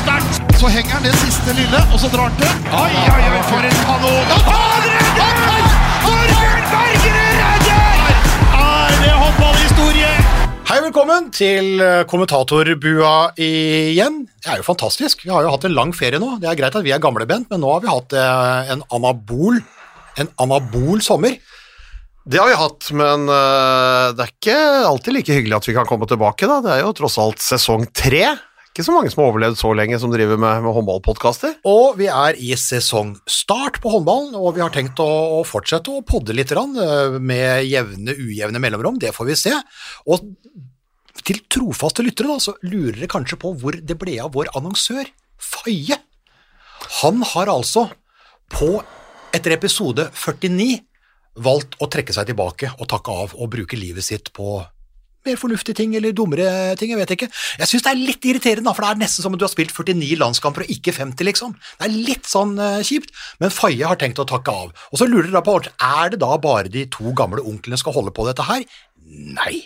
sterkt! Så henger han det siste lille, og så drar han til. Oi, oi, oi, for en kanon! Han redder! Torbjørn Bergerud redder! Er det håndballhistorie? Hei, velkommen til eh, kommentatorbua igjen. Det er jo fantastisk. Vi har jo hatt en lang ferie nå. Det er greit at vi er gamle, Bent, men nå har vi hatt eh, en anabol, en anabol sommer. Det har vi hatt, men øh, det er ikke alltid like hyggelig at vi kan komme tilbake. da. Det er jo tross alt sesong tre. Ikke så mange som har overlevd så lenge som driver med, med håndballpodkaster. Og vi er i sesongstart på håndballen, og vi har tenkt å, å fortsette å podde litt eh, med jevne, ujevne mellomrom. Det får vi se. Og til trofaste lyttere da, så lurer dere kanskje på hvor det ble av vår annonsør, Faye. Han har altså på etter episode 49 valgt å trekke seg tilbake og takke av og bruke livet sitt på mer fornuftige ting eller dummere ting, jeg vet ikke. Jeg syns det er litt irriterende, for det er nesten som om du har spilt 49 landskamper og ikke 50, liksom. Det er litt sånn uh, kjipt, men Faye har tenkt å takke av. Og så lurer dere da på, er det da bare de to gamle onklene skal holde på dette her? Nei.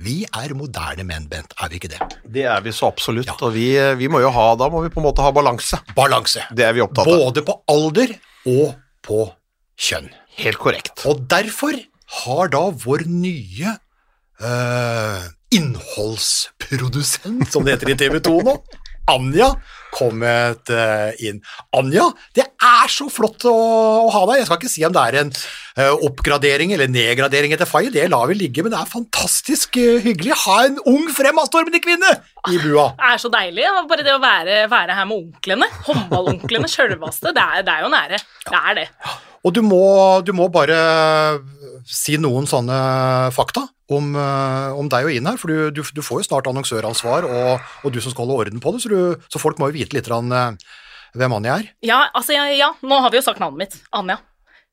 Vi er moderne menn, Bent, er vi ikke det? Det er vi så absolutt, og vi, vi må jo ha Da må vi på en måte ha balanse. Balanse. Det er vi opptatt av. Både på alder og på kjønn. Helt korrekt. Og derfor har da vår nye øh, innholdsprodusent, som det heter i TV 2 nå, Anja, kommet uh, inn. Anja, det er så flott å, å ha deg. Jeg skal ikke si om det er en uh, oppgradering eller nedgradering etter Faye, det lar vi ligge, men det er fantastisk uh, hyggelig. Ha en ung, fremadstormende kvinne i bua. Det er så deilig. Bare det å være, være her med onklene. Håndballonklene, sjølveste. Det, det er jo nære. Det er det. Og du må, du må bare si noen sånne fakta om, eh, om deg og Inn her, for du, du, du får jo snart annonsøransvar, og, og du som skal holde orden på det, så, du, så folk må jo vite litt om eh, hvem Anja er. Ja, altså, ja, ja, nå har vi jo sagt navnet mitt. Anja.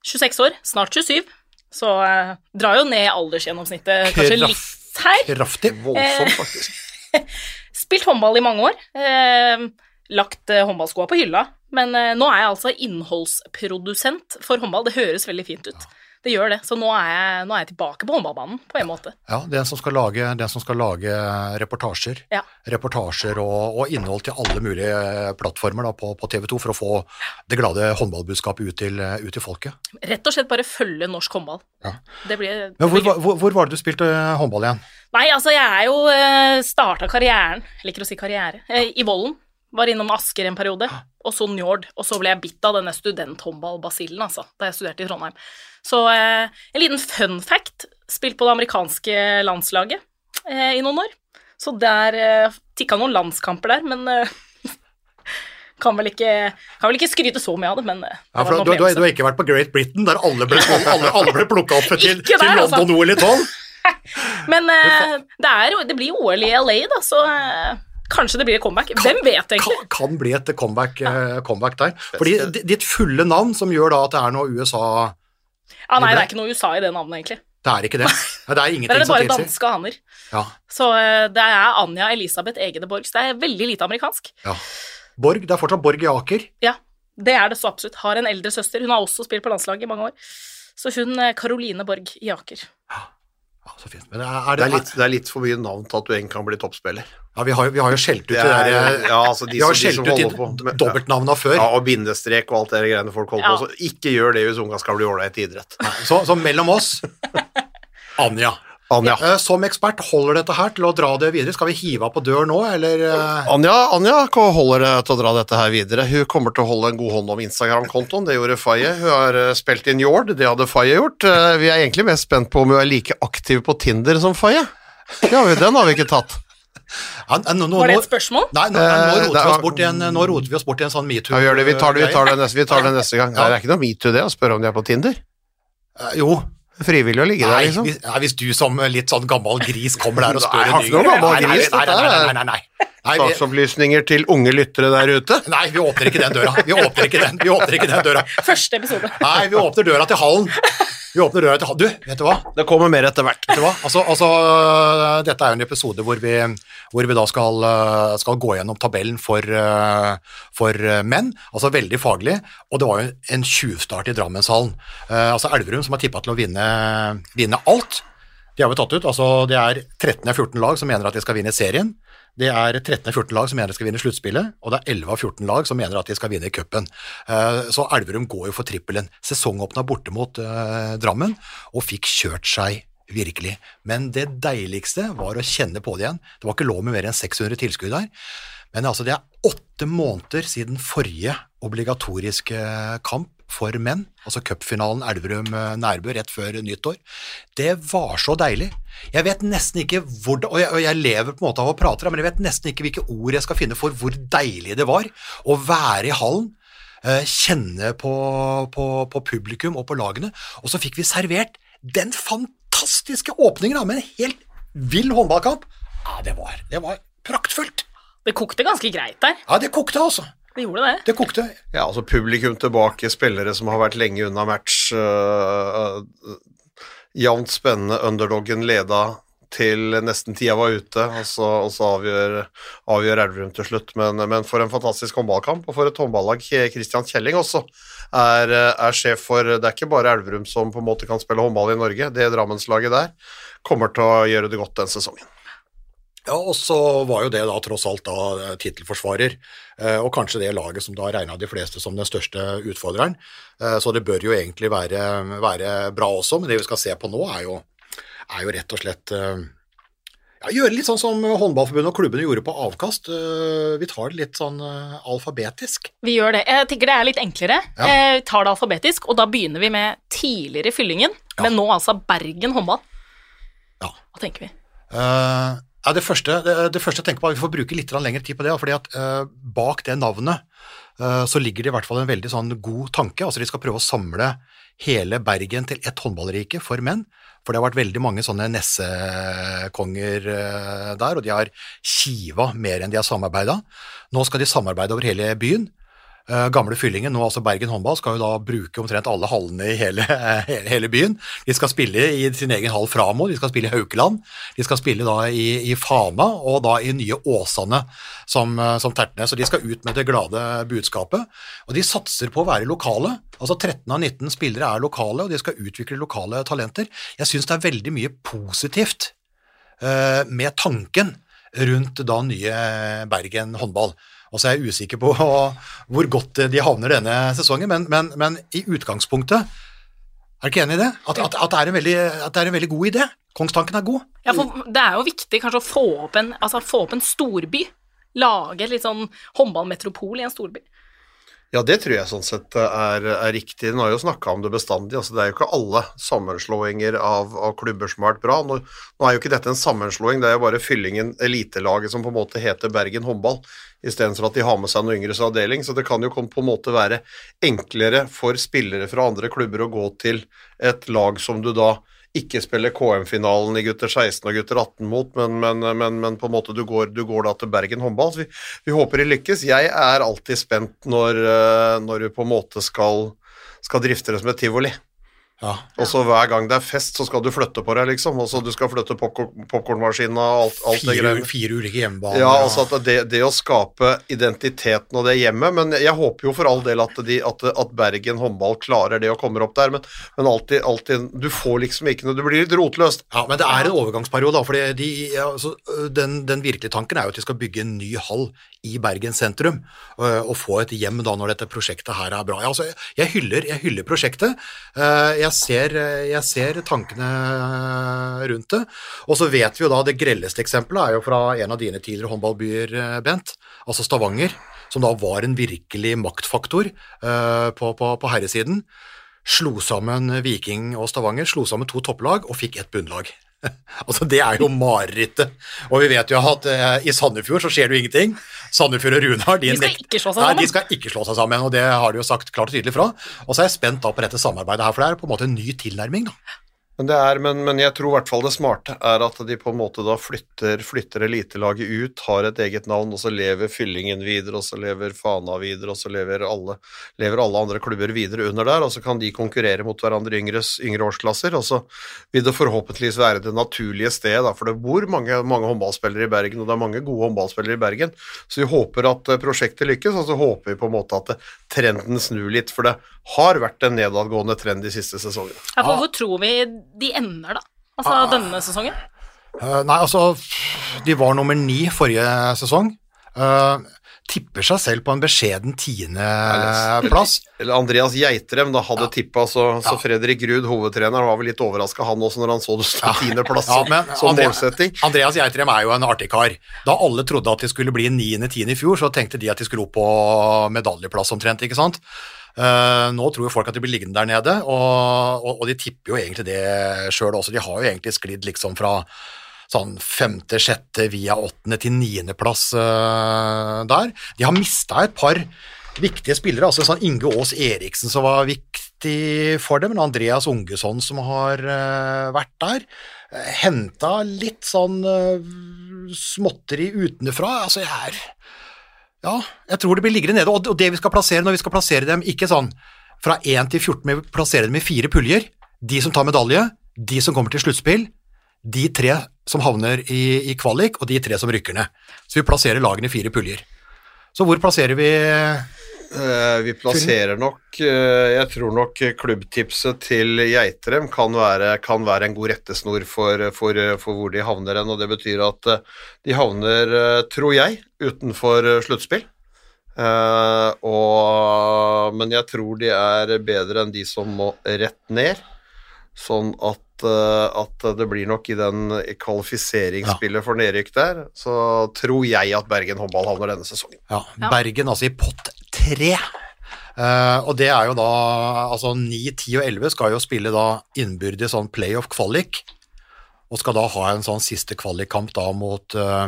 26 år, snart 27. Så eh, drar jo ned aldersgjennomsnittet kanskje litt her. Kraftig. Voldsomt, faktisk. Spilt håndball i mange år. Eh, lagt eh, håndballskoa på hylla. Men eh, nå er jeg altså innholdsprodusent for håndball. Det høres veldig fint ut. Det gjør det. Så nå er jeg, nå er jeg tilbake på håndballbanen, på en måte. Ja, den som skal lage, den som skal lage reportasjer, Ja. reportasjer og, og innhold til alle mulige plattformer da, på, på TV 2 for å få det glade håndballbudskapet ut til, ut til folket. Rett og slett bare følge norsk håndball. Ja. Det blir, det Men hvor, hvor, hvor var det du spilte håndball igjen? Nei, altså, jeg er jo eh, starta karrieren, liker å si karriere, eh, i Vollen. Var innom Asker en periode, og så Njord. Og så ble jeg bitt av denne studenthåndballbasillen, altså, da jeg studerte i Trondheim. Så eh, en liten fun fact. Spilt på det amerikanske landslaget eh, i noen år. Så der eh, tikka noen landskamper der, men eh, kan, vel ikke, kan vel ikke skryte så mye av det, men eh, det Ja, du, du, har- du har ikke vært på Great Britain, der alle ble, alle, alle ble plukka opp til, der, til altså. London OL i 12? Men eh, det, er, det blir OL i LA, da, så eh, kanskje det blir et comeback. Hvem vet, egentlig? Kan, kan bli et comeback, eh, comeback der. Fordi di- ditt fulle navn, som gjør da at det er noe USA Ah, nei, det er ikke noe USA i det navnet, egentlig. Det er ikke det. Det er ingenting som tilsier. det som bare danske haner. ja, Så eh, det er Anja Elisabeth Egede Borgs Så det er veldig lite amerikansk. ja. Borg, det er fortsatt Borg i Aker. Ja, det er det så absolutt. Har en eldre søster. Hun har også spilt på landslaget i mange år. Så hun Karoline Borg i Aker. Ja, så fint. Men er, er Det det, er, litt, det er litt for mye navn til at du egentlig kan bli toppspiller. ja, vi, har, jo- vi har jo skjelt ut det, Det der ja, altså de Vi har de skjelt ut de dobbeltnavna før. Ja, og bindestrek og alt det greiene folk holder Ja. på. med. ikke gjør det hvis unga skal bli ålreit i idrett. Så, så mellom oss Anja. Anja. Eh, Som ekspert, holder dette her til å dra det videre? Skal vi hive av på dør nå, eller? eh? Anja, Anja holder det til å dra dette her videre. Hun kommer til å holde en god hånd om Instagram-kontoen, det gjorde Faye. Hun har eh, spilt inn Jord, det hadde Faye gjort. Vi er egentlig mest spent på om hun er like aktiv på Tinder som Faye. Ja, den har vi ikke tatt. Ja, nå, nå, Var det et spørsmål? Nei, nå, nå, roter vi oss er- bort i en, nå roter vi oss bort i en sånn metoo. Ja, gjør det. Vi tar det, vi tar det, neste, vi tar det neste gang. Nei, det er ikke noe metoo det å spørre om de er på Tinder. Jo. Frivillig å ligge der, liksom. hvis, nei, hvis du som litt sånn gammel gris kommer der og spør Nei, en Nei, nei, Nei, nei, nei, nei, nei, nei. Nei, Saksopplysninger til unge lyttere der ute. nei, vi åpner ikke den døra. Vi åpner ikke den, vi åpner ikke den døra. Første episode. Nei, vi åpner døra til hallen. Vi åpner røret til. Du, vet du hva? Det kommer mer etter hvert. Vet du hva? Altså, altså, øh, dette er jo en episode hvor vi, hvor vi da skal, øh, skal gå gjennom tabellen for, øh, for menn, altså veldig faglig, og det var jo en tjuvstart i Drammenshallen. Altså Elverum som har tippa til å vinne, vinne alt. De har vi tatt ut. altså Det er 13 av 14 lag som mener at de skal vinne serien. Det er 13 av 14 lag som mener de skal vinne sluttspillet, og det er 11 av 14 lag som mener at de skal vinne cupen. Eh, Så Elverum går jo for trippelen. Sesongåpna borte mot eh, Drammen og fikk kjørt seg virkelig. Men det deiligste var å kjenne på det igjen. Det var ikke lov med mer enn 600 tilskudd der. Men altså, det er åtte måneder siden forrige obligatoriske kamp for menn, altså cupfinalen Elverum-Nærbø rett før nyttår. Det var så deilig. Jeg vet nesten ikke hvor og jeg, og jeg lever på en måte av å prate, men jeg vet nesten ikke hvilke ord jeg skal finne for hvor deilig det var å være i hallen. eh, Kjenne på, på, på publikum og på lagene. Og så fikk vi servert den fantastiske åpningen da, med en helt vill håndballkamp. Ja, det var, det var praktfullt. Det kokte ganske greit der. Ja, det kokte, altså. Det gjorde det. Det kokte. Ja, altså publikum tilbake, spillere som har vært lenge unna match. Uh, uh, jevnt spennende, underdoggen leda til nesten tida var ute, og så, og så avgjør, avgjør Elverum til slutt. Men, men for en fantastisk håndballkamp, og for et håndballag Christian Kjelling også er, er sjef for Det er ikke bare Elverum som på en måte kan spille håndball i Norge, det Drammenslaget der kommer til å gjøre det godt den sesongen. Ja, og så var jo det da tross alt da tittelforsvarer, eh, og kanskje det laget som da regna de fleste som den største utfordreren. Eh, Så det bør jo egentlig være, være bra også, men det vi skal se på nå er jo, er jo rett og slett eh, ja, gjøre litt sånn som Håndballforbundet og klubbene gjorde på avkast. Eh, Vi tar det litt sånn eh, alfabetisk. Vi gjør det. Jeg tenker det er litt enklere. Ja. Eh, Vi tar det alfabetisk, og da begynner vi med tidligere fyllingen, Ja. men nå altså Bergen håndball. Ja. Hva tenker vi? Eh, ja, det, første, det, det første jeg tenker på, er Vi får bruke litt lengre tid på det, fordi at uh, bak det navnet uh, så ligger det i hvert fall en veldig sånn god tanke. altså De skal prøve å samle hele Bergen til ett håndballrike for menn. For det har vært veldig mange sånne nessekonger uh, der, og de har kiva mer enn de har samarbeida. Nå skal de samarbeide over hele byen. Eh, Gamle Fyllingen, nå altså Bergen håndball, skal jo da bruke omtrent alle hallene i hele, hele, hele byen. De skal spille i sin egen hall Framo, de skal spille i Haukeland, de skal spille da i, i Fana og da i nye Åsane som, eh, som Tertnes. Så de skal ut med det glade budskapet. Og de satser på å være lokale. Altså 13 av 19 spillere er lokale, og de skal utvikle lokale talenter. Jeg syns det er veldig mye positivt uh, med tanken rundt da nye Bergen håndball. Og så er jeg usikker på hvor godt de havner denne sesongen, men, men, men i utgangspunktet Er du ikke enig i det? At, at, at, det er en veldig, at det er en veldig god idé? Kongstanken er god. Ja, for det er jo viktig kanskje å få opp en, altså, få opp en storby. Lage litt sånn håndballmetropol i en storby. Ja, det tror jeg sånn sett er, er riktig. Nå har jeg jo snakka om det bestandig. altså Det er jo ikke alle sammenslåinger av, av klubber som har vært bra. Nå, nå er jo ikke dette en sammenslåing, det er jo bare fyllingen, elitelaget, som på en måte heter Bergen håndball, istedenfor at de har med seg noen yngres avdeling. Så det kan jo på en måte være enklere for spillere fra andre klubber å gå til et lag som du da ikke spiller KM-finalen i gutter 16 og gutter 18 mot, men, men, men, men på en måte du går, du går da til Bergen håndball. Vi, vi håper de lykkes. Jeg er alltid spent når, eh, når du på en måte skal, skal drifte det som et tivoli. Ja. Og så hver gang det er fest, så skal du flytte på deg, liksom. Og så du skal flytte popkornmaskina popcornmaskinen og alt, alt det Fire, greiene. fire ulike hjemmebaner. Ja, altså at det, det å skape identiteten og det hjemmet Men jeg håper jo for all del at, de, at, at Bergen håndball klarer det og kommer opp der, men, men alltid, alltid Du får liksom ikke noe Du blir litt rotløst. Ja, men det er en overgangsperiode, da. For de, altså, den, den virkelige tanken er jo at de skal bygge en ny hall i Bergen sentrum, øh, og få et hjem da når dette prosjektet her er bra. Ja, altså, jeg, hyller, jeg hyller prosjektet. Øh, Jeg ser, jeg ser tankene rundt det. Og så vet vi jo da det grelleste eksempelet er jo fra en av dine tidligere håndballbyer, Bent, altså Stavanger, som da var en virkelig maktfaktor øh, på, på, på herresiden slo sammen Viking og Stavanger, slo sammen to topplag og fikk ett bunnlag. altså Det er jo marerittet. Og vi vet jo at uh, i Sandefjord så skjer det jo ingenting. Sandefjord og Runar De skal ikke slå seg Nei, de skal ikke slå seg sammen, og det har de jo sagt klart og tydelig fra. Og så er jeg spent da på dette samarbeidet her, for det er på en måte en ny tilnærming. da. Men, er, men, men jeg tror i hvert fall det smarte er at de på en måte da flytter, flytter elitelaget ut, har et eget navn, og så lever Fyllingen videre, og så lever Fana videre, og så lever alle, lever alle andre klubber videre under der, og så kan de konkurrere mot hverandre i yngre årsklasser, og så vil det forhåpentligvis være det naturlige stedet, for det bor mange, mange håndballspillere i Bergen, og det er mange gode håndballspillere i Bergen, så vi håper at prosjektet lykkes, og så håper vi på en måte at trenden snur litt, for det har vært en nedadgående trend de siste sesongene. Ja, for hvor tror vi de ender, da? Altså Ah. denne sesongen? Uh, nei, altså, de var nummer ni forrige sesong. Uh, tipper seg selv på en beskjeden tiendeplass. Eller Andreas Geitrem da hadde tippa, så, så Fredrik Ruud, hovedtreneren, var vel litt overraska han også når han så det sto tiendeplass Ja, men som Andre- målsetting. Andreas Geitrem er jo en artig kar. Da alle trodde at de skulle bli niende-tiende i fjor, så tenkte de at de skulle opp på medaljeplass omtrent, ikke sant. Eh, nå tror jo folk at de blir liggende der nede, og, og, og de tipper jo egentlig det sjøl også. De har jo egentlig sklidd liksom fra sånn femte, sjette via åttende til niendeplass uh, der. De har mista et par viktige spillere, altså sånn Inge Aas Eriksen som var viktig for dem, men Andreas Ungesson som har uh, vært der. Henta litt sånn uh, småtteri utenfra. Altså, jeg er Ja, jeg tror det blir liggende nede. Og det vi skal plassere når vi skal plassere dem, ikke sånn fra 1 til 14, men vi plasserer dem i fire puljer. De som tar medalje, de som kommer til sluttspill, de tre som havner i, i kvalik, og de tre som rykker ned. Så vi plasserer lagene i fire puljer. Så hvor plasserer vi Eh, vi plasserer nok uh, Jeg tror nok klubbtipset til Geitrem kan være, kan være en god rettesnor for, for, for hvor de havner hen, og det betyr at uh, de havner, tror jeg, utenfor sluttspill. Og, men jeg tror de er bedre enn de som må rett ned, sånn at, at det blir nok i den kvalifiseringsspillet for nedrykk der, så tror jeg at Bergen håndball havner denne sesongen. Ja, Ja. Bergen altså i pott tre. Uh, og det er jo da altså 9, 10 og 11 skal jo spille da innbyrdes sånn playoff kvalik, og skal da ha en sånn siste kvalikkamp da mot, uh,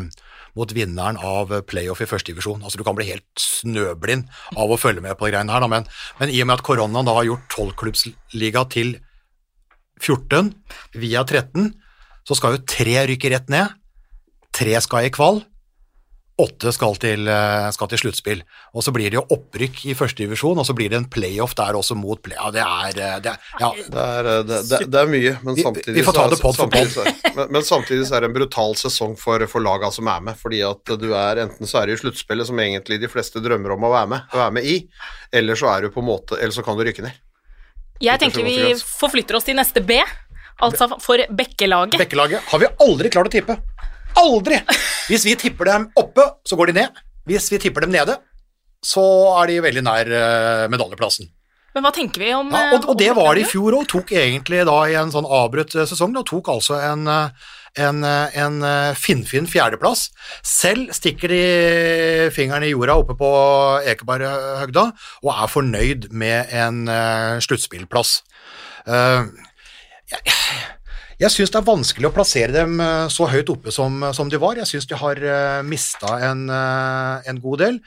mot vinneren av playoff i første divisjon. Altså du kan bli helt snøblind av å følge med på greiene her, da, men, men i og med at koronaen da har gjort 12-klubbsliga til 14 via 13, så skal jo tre rykke rett ned, tre skal i kval, åtte skal til, eh, skal til sluttspill. Og så blir det jo opprykk i første divisjon, og så blir det en playoff der også mot play... Ja, det er, eh, det er ja, Det er, eh, det, det, det er mye, men Vi- samtidig, vi får ta er- det pod for pod. er- men, men samtidig så er det en brutal sesong for, for laga som er med. Fordi at du er enten så er du i sluttspillet, som egentlig de fleste drømmer om å være med, være med i, eller så er du på en måte Eller så kan du rykke ned. Jeg tenker vi forflytter oss til neste B, altså for Bekkelaget. Bekkelaget har vi aldri klart å tippe. Aldri! Hvis vi tipper dem oppe, så går de ned. Hvis vi tipper dem nede, så er de veldig nær eh, medaljeplassen. Men hva tenker vi om Ja, og, og det var det i fjor òg. Tok egentlig da i en sånn avbrutt eh, sesong, da tok altså en, eh, en, eh, en finfin fjerdeplass. Selv stikker de fingeren i jorda oppe på Ekeberghøgda og er fornøyd med en uh, sluttspillplass. Eh, jeg, jeg syns det er vanskelig å plassere dem eh, så høyt oppe som, som de var. Jeg syns de har uh, mista en, eh, en god del.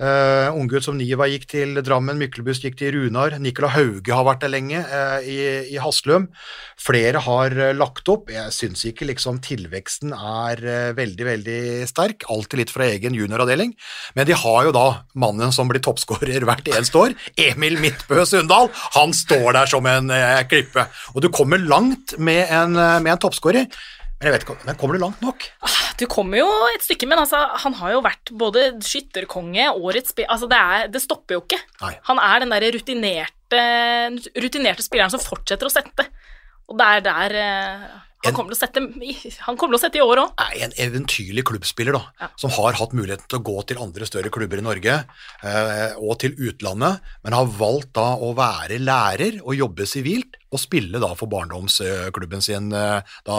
Uh, Unggutt som Niva gikk til Drammen, Myklebust gikk til Runar, Nikola Hauge har vært der lenge uh, i, i Haslum. Flere har uh, lagt opp. Jeg syns ikke liksom tilveksten er uh, veldig, veldig sterk. Alltid litt fra egen junioravdeling. Men de har jo da mannen som blir toppskårer hvert eneste år, Emil Midtbø Sundal. Han står der som en klippe. Og du kommer langt med en, uh, en toppskårer. Men jeg vet ikke, men kommer du langt nok? Du kommer jo et stykke, men altså, han har jo vært både skytterkonge, årets spiller Altså, det, er, det stopper jo ikke. Nei. Han er den derre rutinerte, rutinerte spilleren som fortsetter å sette. Og det er der eh, han kommer til å sette Han kommer til å sette i år òg. en eventyrlig klubbspiller da, Ja. som har hatt muligheten til å gå til andre større klubber i Norge eh, og til utlandet, men har valgt da å være lærer og jobbe sivilt og spille da for barndomsklubben sin, eh, da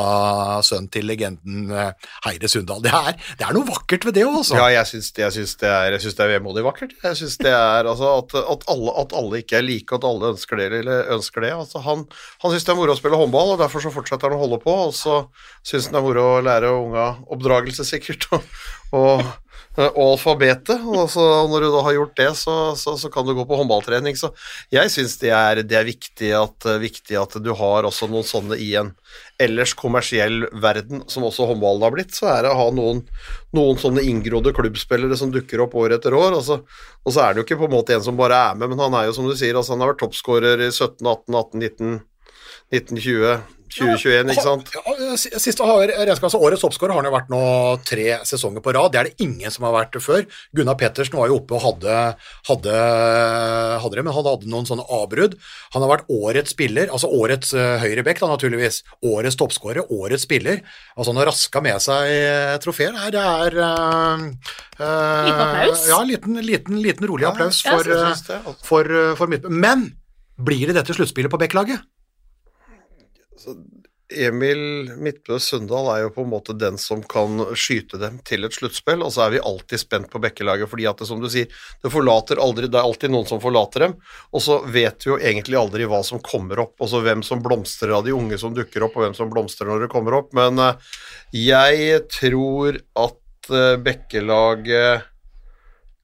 sønnen til legenden eh, Heide Sundal. Det er, det er noe vakkert ved det også. Ja, jeg syns det, er- det er vemodig vakkert. Jeg syns det er altså at, at, alle, at alle ikke er like, at alle ønsker det. Eller ønsker det. Altså, han han syns det er moro å spille håndball, og derfor så fortsetter han å holde på. Og så syns han det er moro å lære unga oppdragelse, sikkert, og, og, og alfabetet. Og så når du da har gjort det, så, så, så kan du gå på håndballtrening. Så jeg syns det det er viktig, at, viktig at du har også noen sånne i en ellers kommersiell verden, som også håndballen har blitt, så er det å ha noen, noen sånne inngrodde klubbspillere som dukker opp år etter år. Og så, og så er det jo ikke på en måte en som bare er med, men han er jo som du sier, altså han har vært toppskårer i 17, 18, 18, 19, 1920, 2021, ikke sant? Ja, Siste har regnskapet, Årets toppskårer har han jo vært nå tre sesonger på rad. Det er det ingen som har vært før. Gunnar Pettersen var jo oppe og hadde, hadde, hadde det, men han hadde noen sånne avbrudd. Han har vært årets spiller, altså årets uh, høyrebekk, da naturligvis. Årets toppskårer, årets spiller. Altså han har raska med seg eh, trofeer. Nei, det er eh, eh, Liten applaus. Ja, liten, liten, liten rolig applaus Ja, for, eh, altså. for, eh, for mitt Men blir det dette sluttspillet på Bekkelaget? Emil Midtbø Sundal er jo på en måte den som kan skyte dem til et sluttspill, og så er vi alltid spent på bekkelaget, fordi at det, som du sier, det forlater aldri, det er alltid noen som forlater dem, og så vet vi jo egentlig aldri hva som kommer opp, altså hvem som blomstrer av de unge som dukker opp, og hvem som blomstrer når det kommer opp, men eh, jeg tror at eh, bekkelaget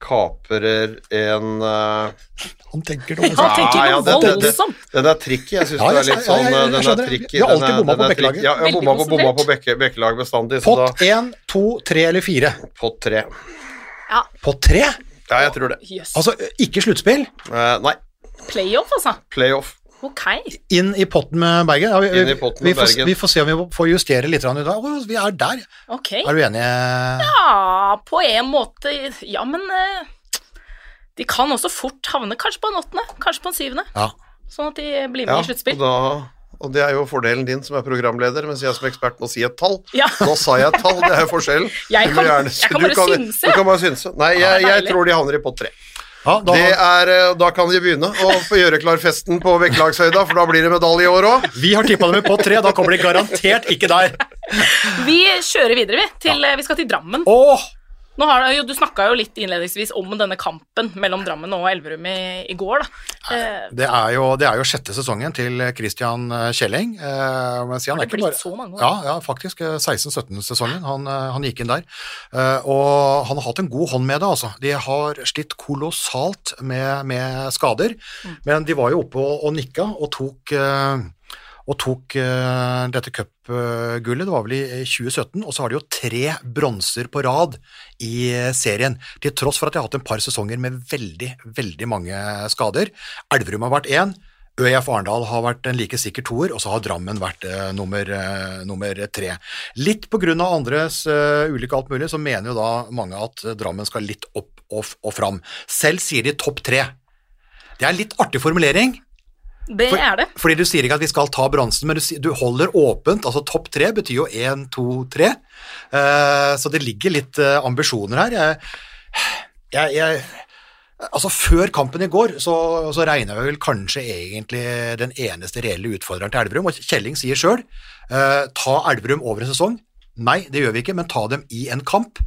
kaprer en uh... Han tenker Ja, han Ja, ja, noe det- det- det- voldsomt. Den er tricky. Jeg syns Ja, det er litt sånn ja, jeg Den er tricky. Vi har alltid Den bomma på bekkelaget. Ja, jeg bomma på, bomma på bekke, bekkelag bestandig, Pott én, to, tre eller fire? Pott tre. Ja, Pott tre? Ja, jeg tror det. Yes. Altså, ikke sluttspill? Uh, nei, Playoff, altså. playoff. Ok. Inn i potten med Bergen? Ja, vi, vi, potten med vi, får, Bergen. vi får se om vi får justere litt. i dag. Vi er der. Okay. Er du enig? Ja, på en måte Ja, men eh, de kan også fort havne kanskje på en åttende, kanskje på en syvende. Ja. Sånn at de blir med Ja, i sluttspill. og, og det er jo fordelen din som er programleder, mens jeg som ekspert må si et tall. Ja. Nå sa jeg et tall, det er forskjellen. Jeg Du gjerne, jeg kan du bare synse. Du kan bare synse. Nei, jeg, jeg tror de havner i pott tre. Ja, da, Det er, eh, da kan de begynne å få gjøre klar festen på vektlagshøyda, for da blir det medalje i år òg. vi har tippa dem på tre, da kommer de garantert ikke der. Vi kjører videre, vi. Til, ja. Vi skal til Drammen. Åh, har jo, Du snakka jo litt innledningsvis om denne kampen mellom Drammen og Elverum i, i går. da. Eh, det, er jo, det er jo sjette sesongen til Christian eh, Kjelling. Eh, si, han Har er det blitt bare- så mange år? Ja, ja faktisk. eh, 16-17-sesongen. Han, eh, han gikk inn der. Eh, og han har hatt en god hånd med det, altså. De har slitt kolossalt med, med skader, Mm. men de var jo oppe og, og nikka og tok eh, og tok uh, dette cupgullet, det var vel i 2017, og så har de jo tre bronser på rad i serien, til tross for at de har hatt en par sesonger med veldig, veldig mange skader. Elverum har vært én, ØIF Arendal har vært en like sikker toer, og så har Drammen vært eh, nummer, eh, nummer tre. Litt av andres eh, ulykke alt mulig, så mener jo da mange at Drammen skal litt opp og, og fram. Selv sier de topp tre. Det er en litt artig formulering, det for, er det. Fordi du sier ikke at vi skal ta bronsen, men du, du holder åpent. altså Topp tre betyr jo én, to, tre. Eh, så det ligger litt uh, ambisjoner her. Jeg, jeg, jeg Altså Før kampen i går så, så regna vi vel kanskje egentlig den eneste reelle utfordreren til Elverum, og Kjelling sier sjøl ta Elverum over en sesong. Nei, det gjør vi ikke, men ta dem i en kamp.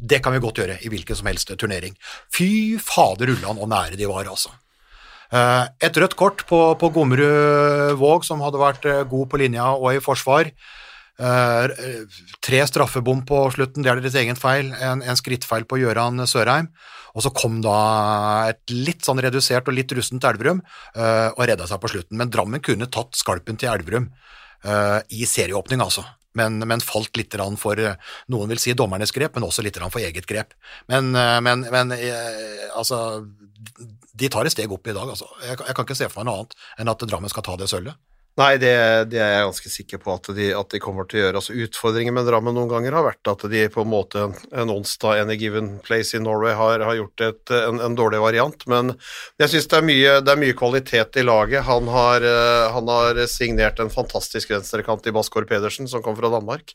Det kan vi godt gjøre i hvilken som helst turnering. Fy fader ullan og nære de var, altså. Eh, Et rødt kort på, på Gommerud Våg, som hadde vært eh, god på linja og i forsvar. Eh, Tre straffebom på slutten, det er deres egen feil. En, en skrittfeil på Gøran Sørheim. Og så kom da et litt sånn redusert og litt rustent Elverum og redda seg på slutten. Men Drammen kunne tatt skalpen til Elverum i serieåpning, altså. Men, men falt litt for eh, noen vil si dommernes grep, men også litt for eget grep. Men, eh, men, men eh, altså De tar et steg opp i dag, altså. Jeg, jeg kan ikke se for meg noe annet enn at Drammen skal ta det sølvet. Nei, det, det er jeg ganske sikker på at de, at de kommer til å gjøre. Altså, utfordringen med Drammen noen ganger har vært at de på en måte en, onsdag any given place in Norway har, har gjort et, en, en dårlig variant. Men jeg syns det, det er mye kvalitet i laget. Han har, eh, han har signert en fantastisk venstrekant i Baskår Pedersen, som kom fra Danmark.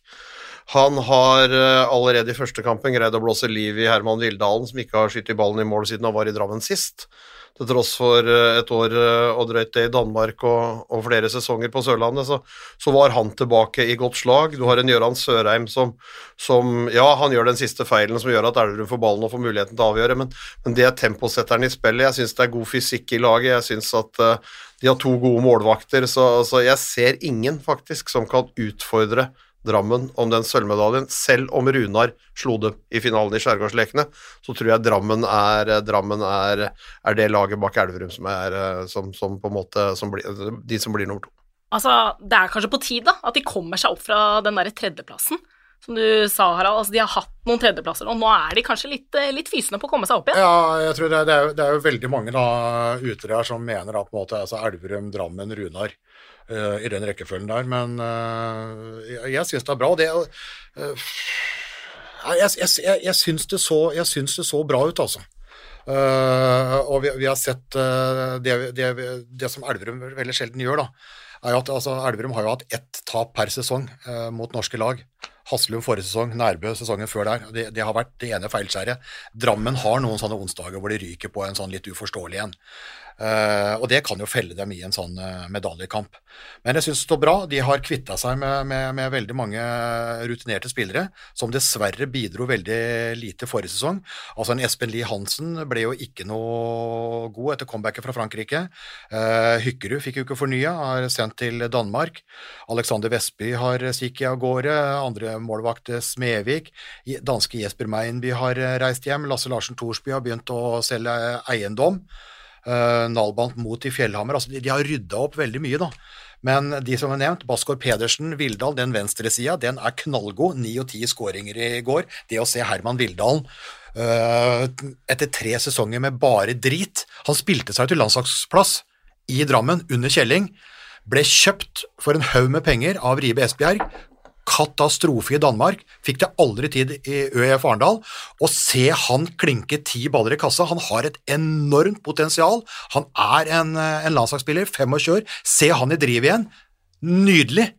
Han har eh, allerede i første kampen greid å blåse liv i Herman Vildalen, som ikke har skutt ballen i mål siden han var i Drammen sist. Til tross for eh, et år eh, og drøyt det i Danmark og, og flere sesonger på Sørlandet, så, så var han tilbake i godt slag. Du har en Gøran Sørheim som, som Ja, han gjør den siste feilen som gjør at Elverum får ballen og får muligheten til å avgjøre, men, men det er temposetteren i spillet. Jeg syns det er god fysikk i laget. Jeg syns at uh, de har to gode målvakter, så, så jeg ser ingen faktisk som kan utfordre Drammen om den sølvmedaljen. Selv om Runar slo dem i finalen i Skjærgårdslekene, så tror jeg Drammen er, Drammen er, er det laget bak Elverum som er eh, som, som på en måte som blir, de som blir nummer to. Altså, Det er kanskje på tide da, at de kommer seg opp fra den der tredjeplassen. som du sa, Harald, altså de har hatt noen tredjeplasser, og nå er de kanskje litt, eh, litt fysende på å komme seg opp igjen. Ja, jeg tror det, det, er, jo- det er jo veldig mange da, ute der som mener da på en måte altså Elverum, Drammen, Runar eh, i den rekkefølgen der, men uh, jeg, jeg syns det er bra. Det, uh, jeg, jeg, jeg, jeg, syns det det så bra ut, altså. Og vi, vi har sett det, det, det som Elverum veldig sjelden gjør, da, er at altså, Elverum har jo hatt ett tap per sesong mot norske lag. Haslum forrige sesong, Nærbø sesongen før der. Det, det har vært det ene feilskjæret. Drammen har noen sånne onsdager hvor de ryker på en sånn litt uforståelig en. Eh, og det kan jo felle dem i en sånn uh, medaljekamp. Men jeg syns det står bra. De har kvitta seg med, med, med veldig mange rutinerte spillere, som dessverre bidro veldig lite forrige sesong. Altså en Espen Lie Hansen ble jo ikke noe god etter comebacket fra Frankrike. Uh, Hykkerud fikk jo ikke fornya, er sendt til Danmark. Alexander Vestby har stikket av gårde. Andre målvakt Smevik. Danske Jesper Meinby har reist hjem. Lasse Larsen Thorsby har begynt å selge eiendom. Uh, Nalbant mot i Fjellhammer. Altså, de, de har rydda opp veldig mye, da. Men de som er nevnt, Baskor Pedersen, Vildal, den venstresida, den er knallgod. Ni og ti skåringer i går. Det å se Herman Vildalen uh, etter tre sesonger med bare drit Han spilte seg til landslagsplass i Drammen under Kjelling. Ble kjøpt for en haug med penger av Ribe Esbjerg. Katastrofe i Danmark. Fikk det aldri tid i ØIF Arendal. Å se han klinke ti baller i kassa Han har et enormt potensial. Han er en, eh, en landslagsspiller, 25 år. Se han i driv igjen. Nydelig.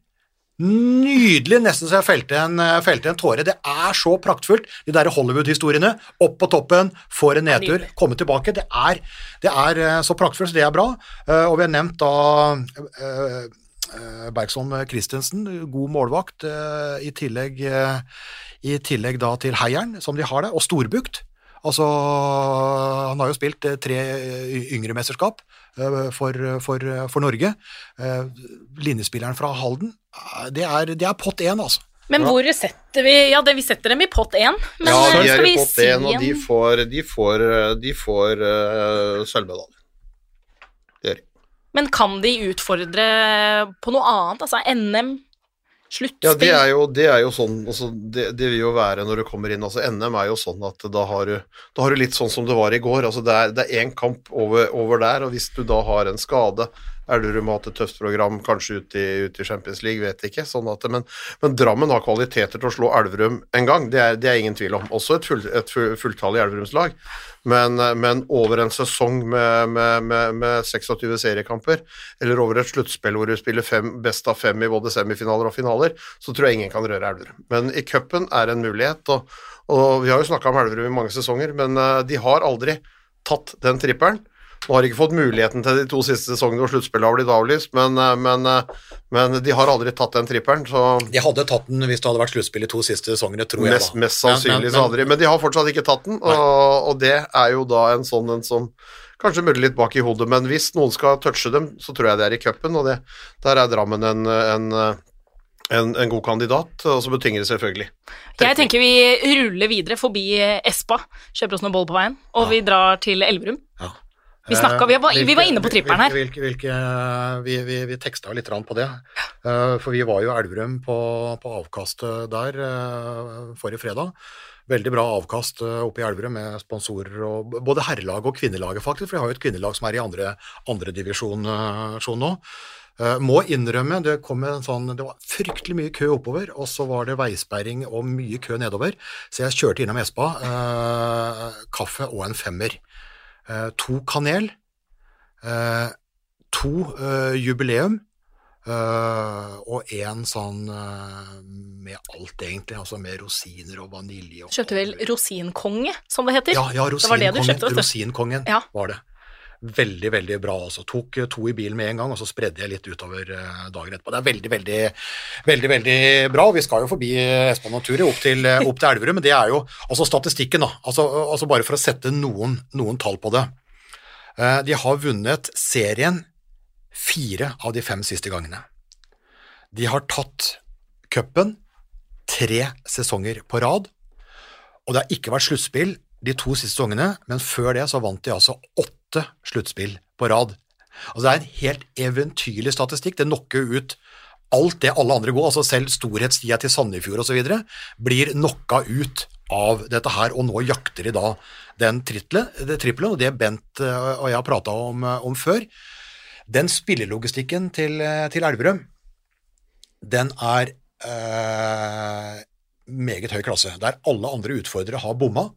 Nydelig, nesten så jeg felte en, eh, felte en tåre. Det er så praktfullt, de der Hollywood-historiene. Opp på toppen, får en nedtur, komme tilbake. Det er, det er eh, så praktfullt, så det er bra. Og vi har nevnt da Bergson Christensen, god målvakt, eh, i tillegg, eh, i tillegg da til Heieren, som de har det, og Storbukt. Altså, han har jo spilt eh, tre eh, yngre mesterskap eh, for, for, for Norge. Eh, Linjespilleren fra Halden, eh, det er, det er pott én, altså. Men hvor setter vi Ja, det, vi setter dem i pott én, men Ja, eh, de er i pott si én, og de får, de får, de får uh, sølvmedalje. Men kan de utfordre på noe annet? Altså NM? Sluttspill? Ja, det er jo, det er jo sånn altså, det, det vil jo være når du kommer inn altså NM er jo sånn at da har du, da har du litt sånn som det var i går. altså det er én kamp over, over der, og hvis du da har en skade Elverum har hatt et tøft program, kanskje ut i, ut i Champions League, vet ikke. Sånn at, men, men Drammen har kvaliteter til å slå Elverum en gang, det er, det er ingen tvil om. Også et, full, et full- fulltallig Elverumslag. Men, men over en sesong med, med, med, med 26 seriekamper, eller over et sluttspill hvor du spiller fem, best av fem i både semifinaler og finaler, så tror jeg ingen kan røre Elverum. Men i cupen er en mulighet, og, og vi har jo snakka om Elverum i mange sesonger, men eh, de har aldri tatt den trippelen. Nå har de ikke fått muligheten til de to siste sesongene hvor sluttspillet har blitt avlyst, men, eh, men, eh, men de har aldri tatt den trippelen, så De hadde tatt den hvis det hadde vært sluttspill i to siste sesongene, tror jeg. Da. mest sannsynlig så hadde de Men de har fortsatt ikke tatt den, og, og det er jo da en sånn en som kanskje murrer litt bak i hodet, men hvis noen skal touche dem, så tror jeg det er i cupen, og det, der er Drammen en, en, en, en god kandidat, og så betynger det selvfølgelig. Jeg tenker vi ruller videre forbi Espa, kjøper oss noen boll på veien, og vi drar til Elverum. Ja. Vi snakket- vi var- vi var inne på tripperen her. Hvilke, hvilke, vi vi, vi teksta litt på det, Eh, for vi var jo Elverum på, på avkastet der eh, forrige fredag. Veldig bra avkast eh, oppe i Elverum med sponsorer og både herrelaget og kvinnelaget, faktisk, for vi har jo et kvinnelag som er i andre, andre divisjon eh, nå. Eh, må innrømme, det kom en sånn, det var fryktelig mye kø oppover, og så var det veisperring og mye kø nedover, så jeg kjørte innom Espa, eh, kaffe og en femmer. Eh, to kanel, eh, to eh, jubileum, eh, og en sånn med alt, egentlig, altså med rosiner og vanilje. Og Kjøpte vel rosinkonge, som det heter? Ja, ja Det var det rosinkongen, kjøpte, rosinkongen Ja. var det. Veldig, veldig bra. altså. Tok to i bilen med en gang, og så spredde jeg litt utover eh, dagen etterpå. Det er veldig, veldig veldig, veldig bra. Vi skal jo forbi Espa Naturi opp til, eh, opp til Elverum, men det er jo altså statistikken, da. Altså, altså Bare for å sette noen, noen tall på det. Eh, De har vunnet serien fire av de fem siste gangene. De har tatt cupen tre sesonger på rad, og det har ikke vært sluttspill de to siste sesongene, men før det så vant de altså åtte sluttspill på rad. Altså Det er en helt eventyrlig statistikk. Det knocker ut alt det alle andre går, altså selv storhetstida til Sandefjord osv., blir knocka ut av dette her, og nå jakter de da den trippelen, og det Bent eh, og jeg har prata om, eh, om, før. Den spillelogistikken til, eh, til Elverum, den er eh, meget høy klasse, der alle andre utfordrere har bomma.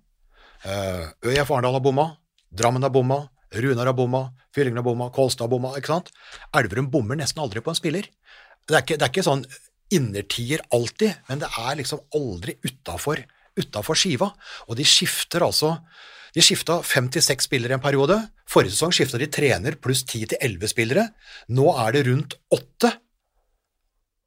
Uh, ØIF Arendal har bomma, Drammen har bomma, Runar har bomma, Fyllingen har bomma, Kolstad har bomma. ikke sant? Elverum bommer nesten aldri på en spiller. Det er ikke, det er ikke sånn innertier alltid, men det er liksom aldri utafor skiva. Og de skifter altså De skifta fem til seks spillere en periode. Forrige sesong skifta de trener pluss ti til elleve spillere. Nå er det rundt åtte.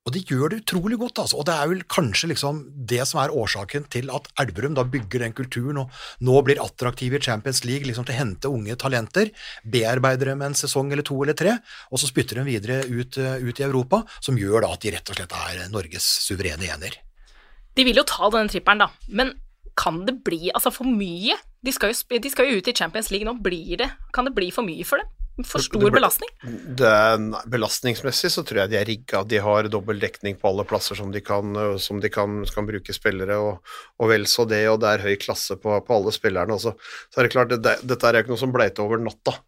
Og de gjør det utrolig godt, altså. Og det er vel kanskje liksom det som er årsaken til at Elverum da bygger den kulturen og nå blir attraktive i Champions League liksom til å hente unge talenter, bearbeider dem en sesong eller to eller tre, og så spytter dem videre ut, eh, ut i Europa, som gjør da at de rett og slett er Norges suverene ener. De vil jo ta denne trippelen, da, men kan det bli altså for mye? De skal, jo, de skal jo ut i Champions League nå, blir det, kan det bli for mye for dem? For stor belastning? Det, belastningsmessig så tror jeg de er rigga. De har dobbel dekning på alle plasser som de kan, som de kan, kan bruke spillere, og, og, vel så det, og det er høy klasse på, på alle spillerne. Også. Så er det klart, det, dette er jo ikke noe som bleit over natta.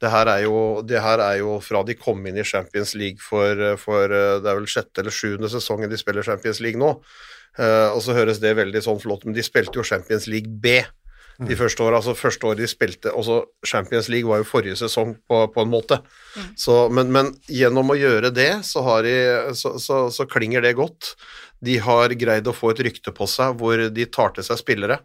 Det her, er jo, det her er jo fra de kom inn i Champions League for, for det er vel sjette eller sjuende sesongen de spiller Champions League nå. Uh, og så høres det veldig sånn flott men de spilte jo Champions League B de mm. første åra. Altså første året de spilte også Champions League var jo forrige sesong på, på en måte. Mm. Så, men, men, gjennom å gjøre det, så, de, så, så, så, klinger det godt. De har greid å få et rykte på seg hvor de tar til seg spillere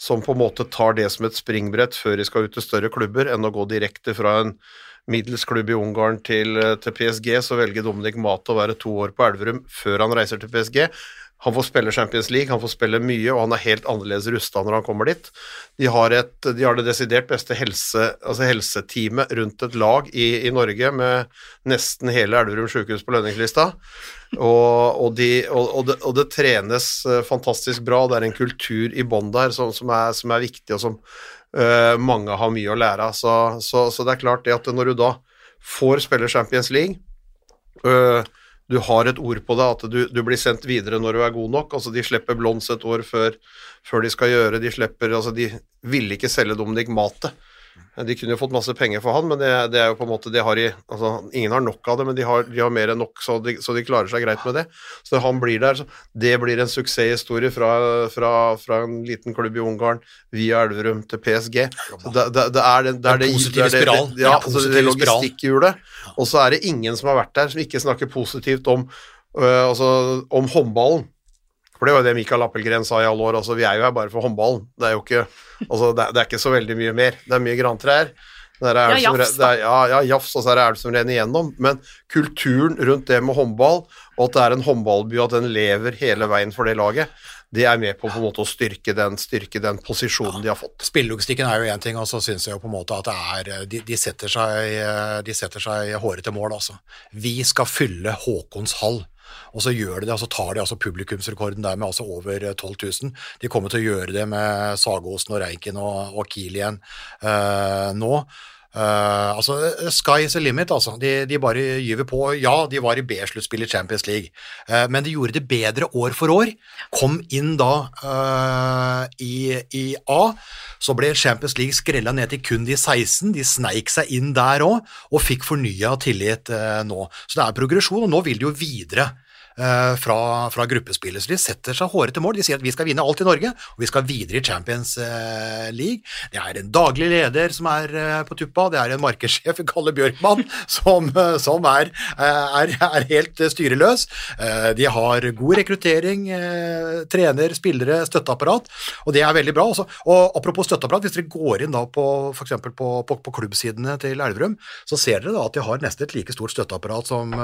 som på en måte tar det som et springbrett før de skal ut til større klubber, enn å gå direkte fra en middels klubb i Ungarn til, til PSG, så velger Dominic Mate å være to år på Elverum før han reiser til PSG. Han får spille Champions League, han får spille mye, og han er helt annerledes rusta når han kommer dit. De har, et, de har det desidert beste helse, altså helseteamet rundt et lag i, i, Norge, med nesten hele Elverum sykehus på lønningslista. Og, og, de, og, det, og, det, trenes eh, fantastisk bra, det er en kultur i bånn der som, som, er, som, er, viktig, og som uh, mange har mye å lære av. Så, så, så, det er klart det at når du da får spille Champions League uh, du har et ord på det, at du, du, blir sendt videre når du er god nok. altså De slipper Blons et år før, før, de skal gjøre De slipper, altså de ville ikke selge Dominic Mate. De kunne jo fått masse penger for han, men det, det, er jo på en måte de har i, altså Ingen har nok av det, men de har, de har mer enn nok, så de, så de, klarer seg greit med det. Så han blir der. Så det blir en suksesshistorie fra, fra, fra en liten klubb i Ungarn via Elverum til PSG. Det, det, det er det, det, er det, positive spiral. Ja, altså det logistikkhjulet. Og så er det ingen som har vært der som ikke snakker positivt om, øh, altså, om håndballen. For det var jo det Mikael Appelgren sa i alle år. altså Vi er jo her bare for håndballen. Det er jo ikke, altså, det er, det er ikke så veldig mye mer. Det er mye grantrær. Der er ja, jafs, er, ja, ja, jafs, og så er det elv som renner igjennom. Men kulturen rundt det med håndball, og at det er en håndballby, at den lever hele veien for det laget, det er med på, på en måte å styrke den, styrke den posisjonen ja. de har fått. Spillelogistikken er jo én ting, og så syns jeg jo på en måte at det er De, de setter seg, de setter seg hårete mål, altså. Vi skal fylle Håkons hall. Og så gjør de det, og så tar de altså publikumsrekorden der med altså over 12 eh, 000. De kommer til å gjøre det med Sagosen og Reiken og, og Kiel igjen uh, nå. Uh, altså, Sky is the limit, altså. De, de bare gyver på. Ja, de var i B-sluttspill i Champions League, uh, men de gjorde det bedre år for år. Kom inn da uh, i, i, A. Så ble Champions League skrella ned til kun de 16. De sneik seg inn der òg, og fikk fornya tillit nå. Så det er progresjon, og nå vil de jo videre. Eh, fra, fra gruppespillet. Så de setter seg hårete mål. De sier at vi skal vinne alt i Norge, og vi skal videre i Champions eh, League. Det er en daglig leder som er eh, på tuppa, det er en markedssjef, Kalle Bjørkmann, som, som er, er, er, helt styreløs. De har god rekruttering, trener, spillere, støtteapparat, og det er veldig bra. Også. Og apropos støtteapparat, hvis dere går inn da på f.eks. På, på, på klubbsidene til Elverum, så ser dere da at de har nesten et like stort støtteapparat som,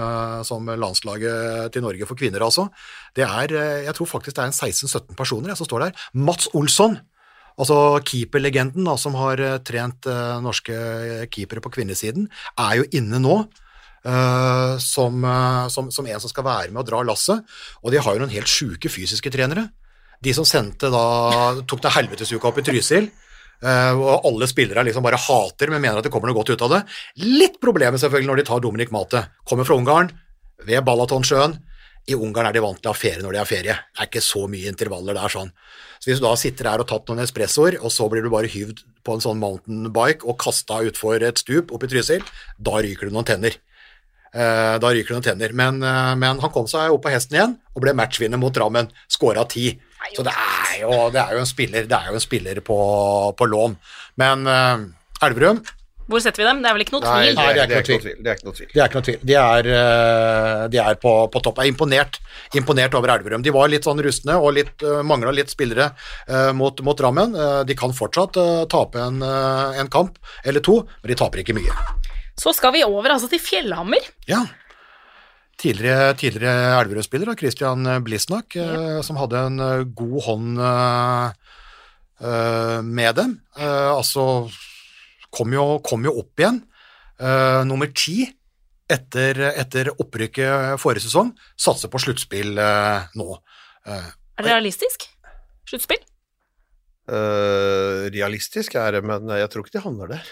som landslaget til Norge Norge for kvinner, altså. Det er, eh, jeg tror faktisk det er en 16-17 personer som står der. Mats Olsson, altså keeperlegenden som har eh, trent uh, norske keepere på kvinnesiden, er jo inne nå. Uh, som, som, som, en som skal være med og dra lasset. Og de har jo noen helt sjuke fysiske trenere. De som sendte da, tok det helvetesuka opp i Trysil. Uh, og alle spillere liksom bare hater, men mener at det kommer noe godt ut av det. Litt problemet selvfølgelig når de tar Dominic Mate. Kommer fra Ungarn, ved Balatonsjøen. I Ungarn er de vant til å ha ferie når de har ferie. Det er ikke så mye intervaller der sånn. Så hvis du da sitter her og tatt noen espressoer, og så blir du bare hyvd på en sånn mountainbike og kasta utfor et stup oppe i Trysil, da ryker du noen tenner. Eh, da ryker du noen tenner. Men, eh, men han kom seg opp på hesten igjen og ble matchvinner mot Drammen. Skåra ti. Så det er jo, det er jo en spiller, det er jo en spiller på, på lån. Men eh, Elverum Hvor setter vi dem? Det er vel ikke noe tvil? Nei, det, det er ikke noe tvil. Det er ikke noe tvil. Det er ikke noe tvil. De er, eh, de er på, på topp. Jeg er imponert, imponert over Elverum. De var litt sånn rustne og litt, uh, mangla litt spillere eh, mot, mot Drammen. Eh, de kan fortsatt eh, tape en, eh, en kamp eller to, men de taper ikke mye. Så skal vi over altså til Fjellhammer. Ja. Tidligere, tidligere Elverum-spiller, da, Christian Blisnak, yep. som hadde en eh, god hånd eh, eh, med dem. Eh, altså kom jo, kom jo opp igjen. Uh, nummer ti etter, etter opprykket forrige sesong. Satser på sluttspill uh, nå. Uh, Er det realistisk? Sluttspill? Eh, realistisk er det, men jeg tror ikke de havner der.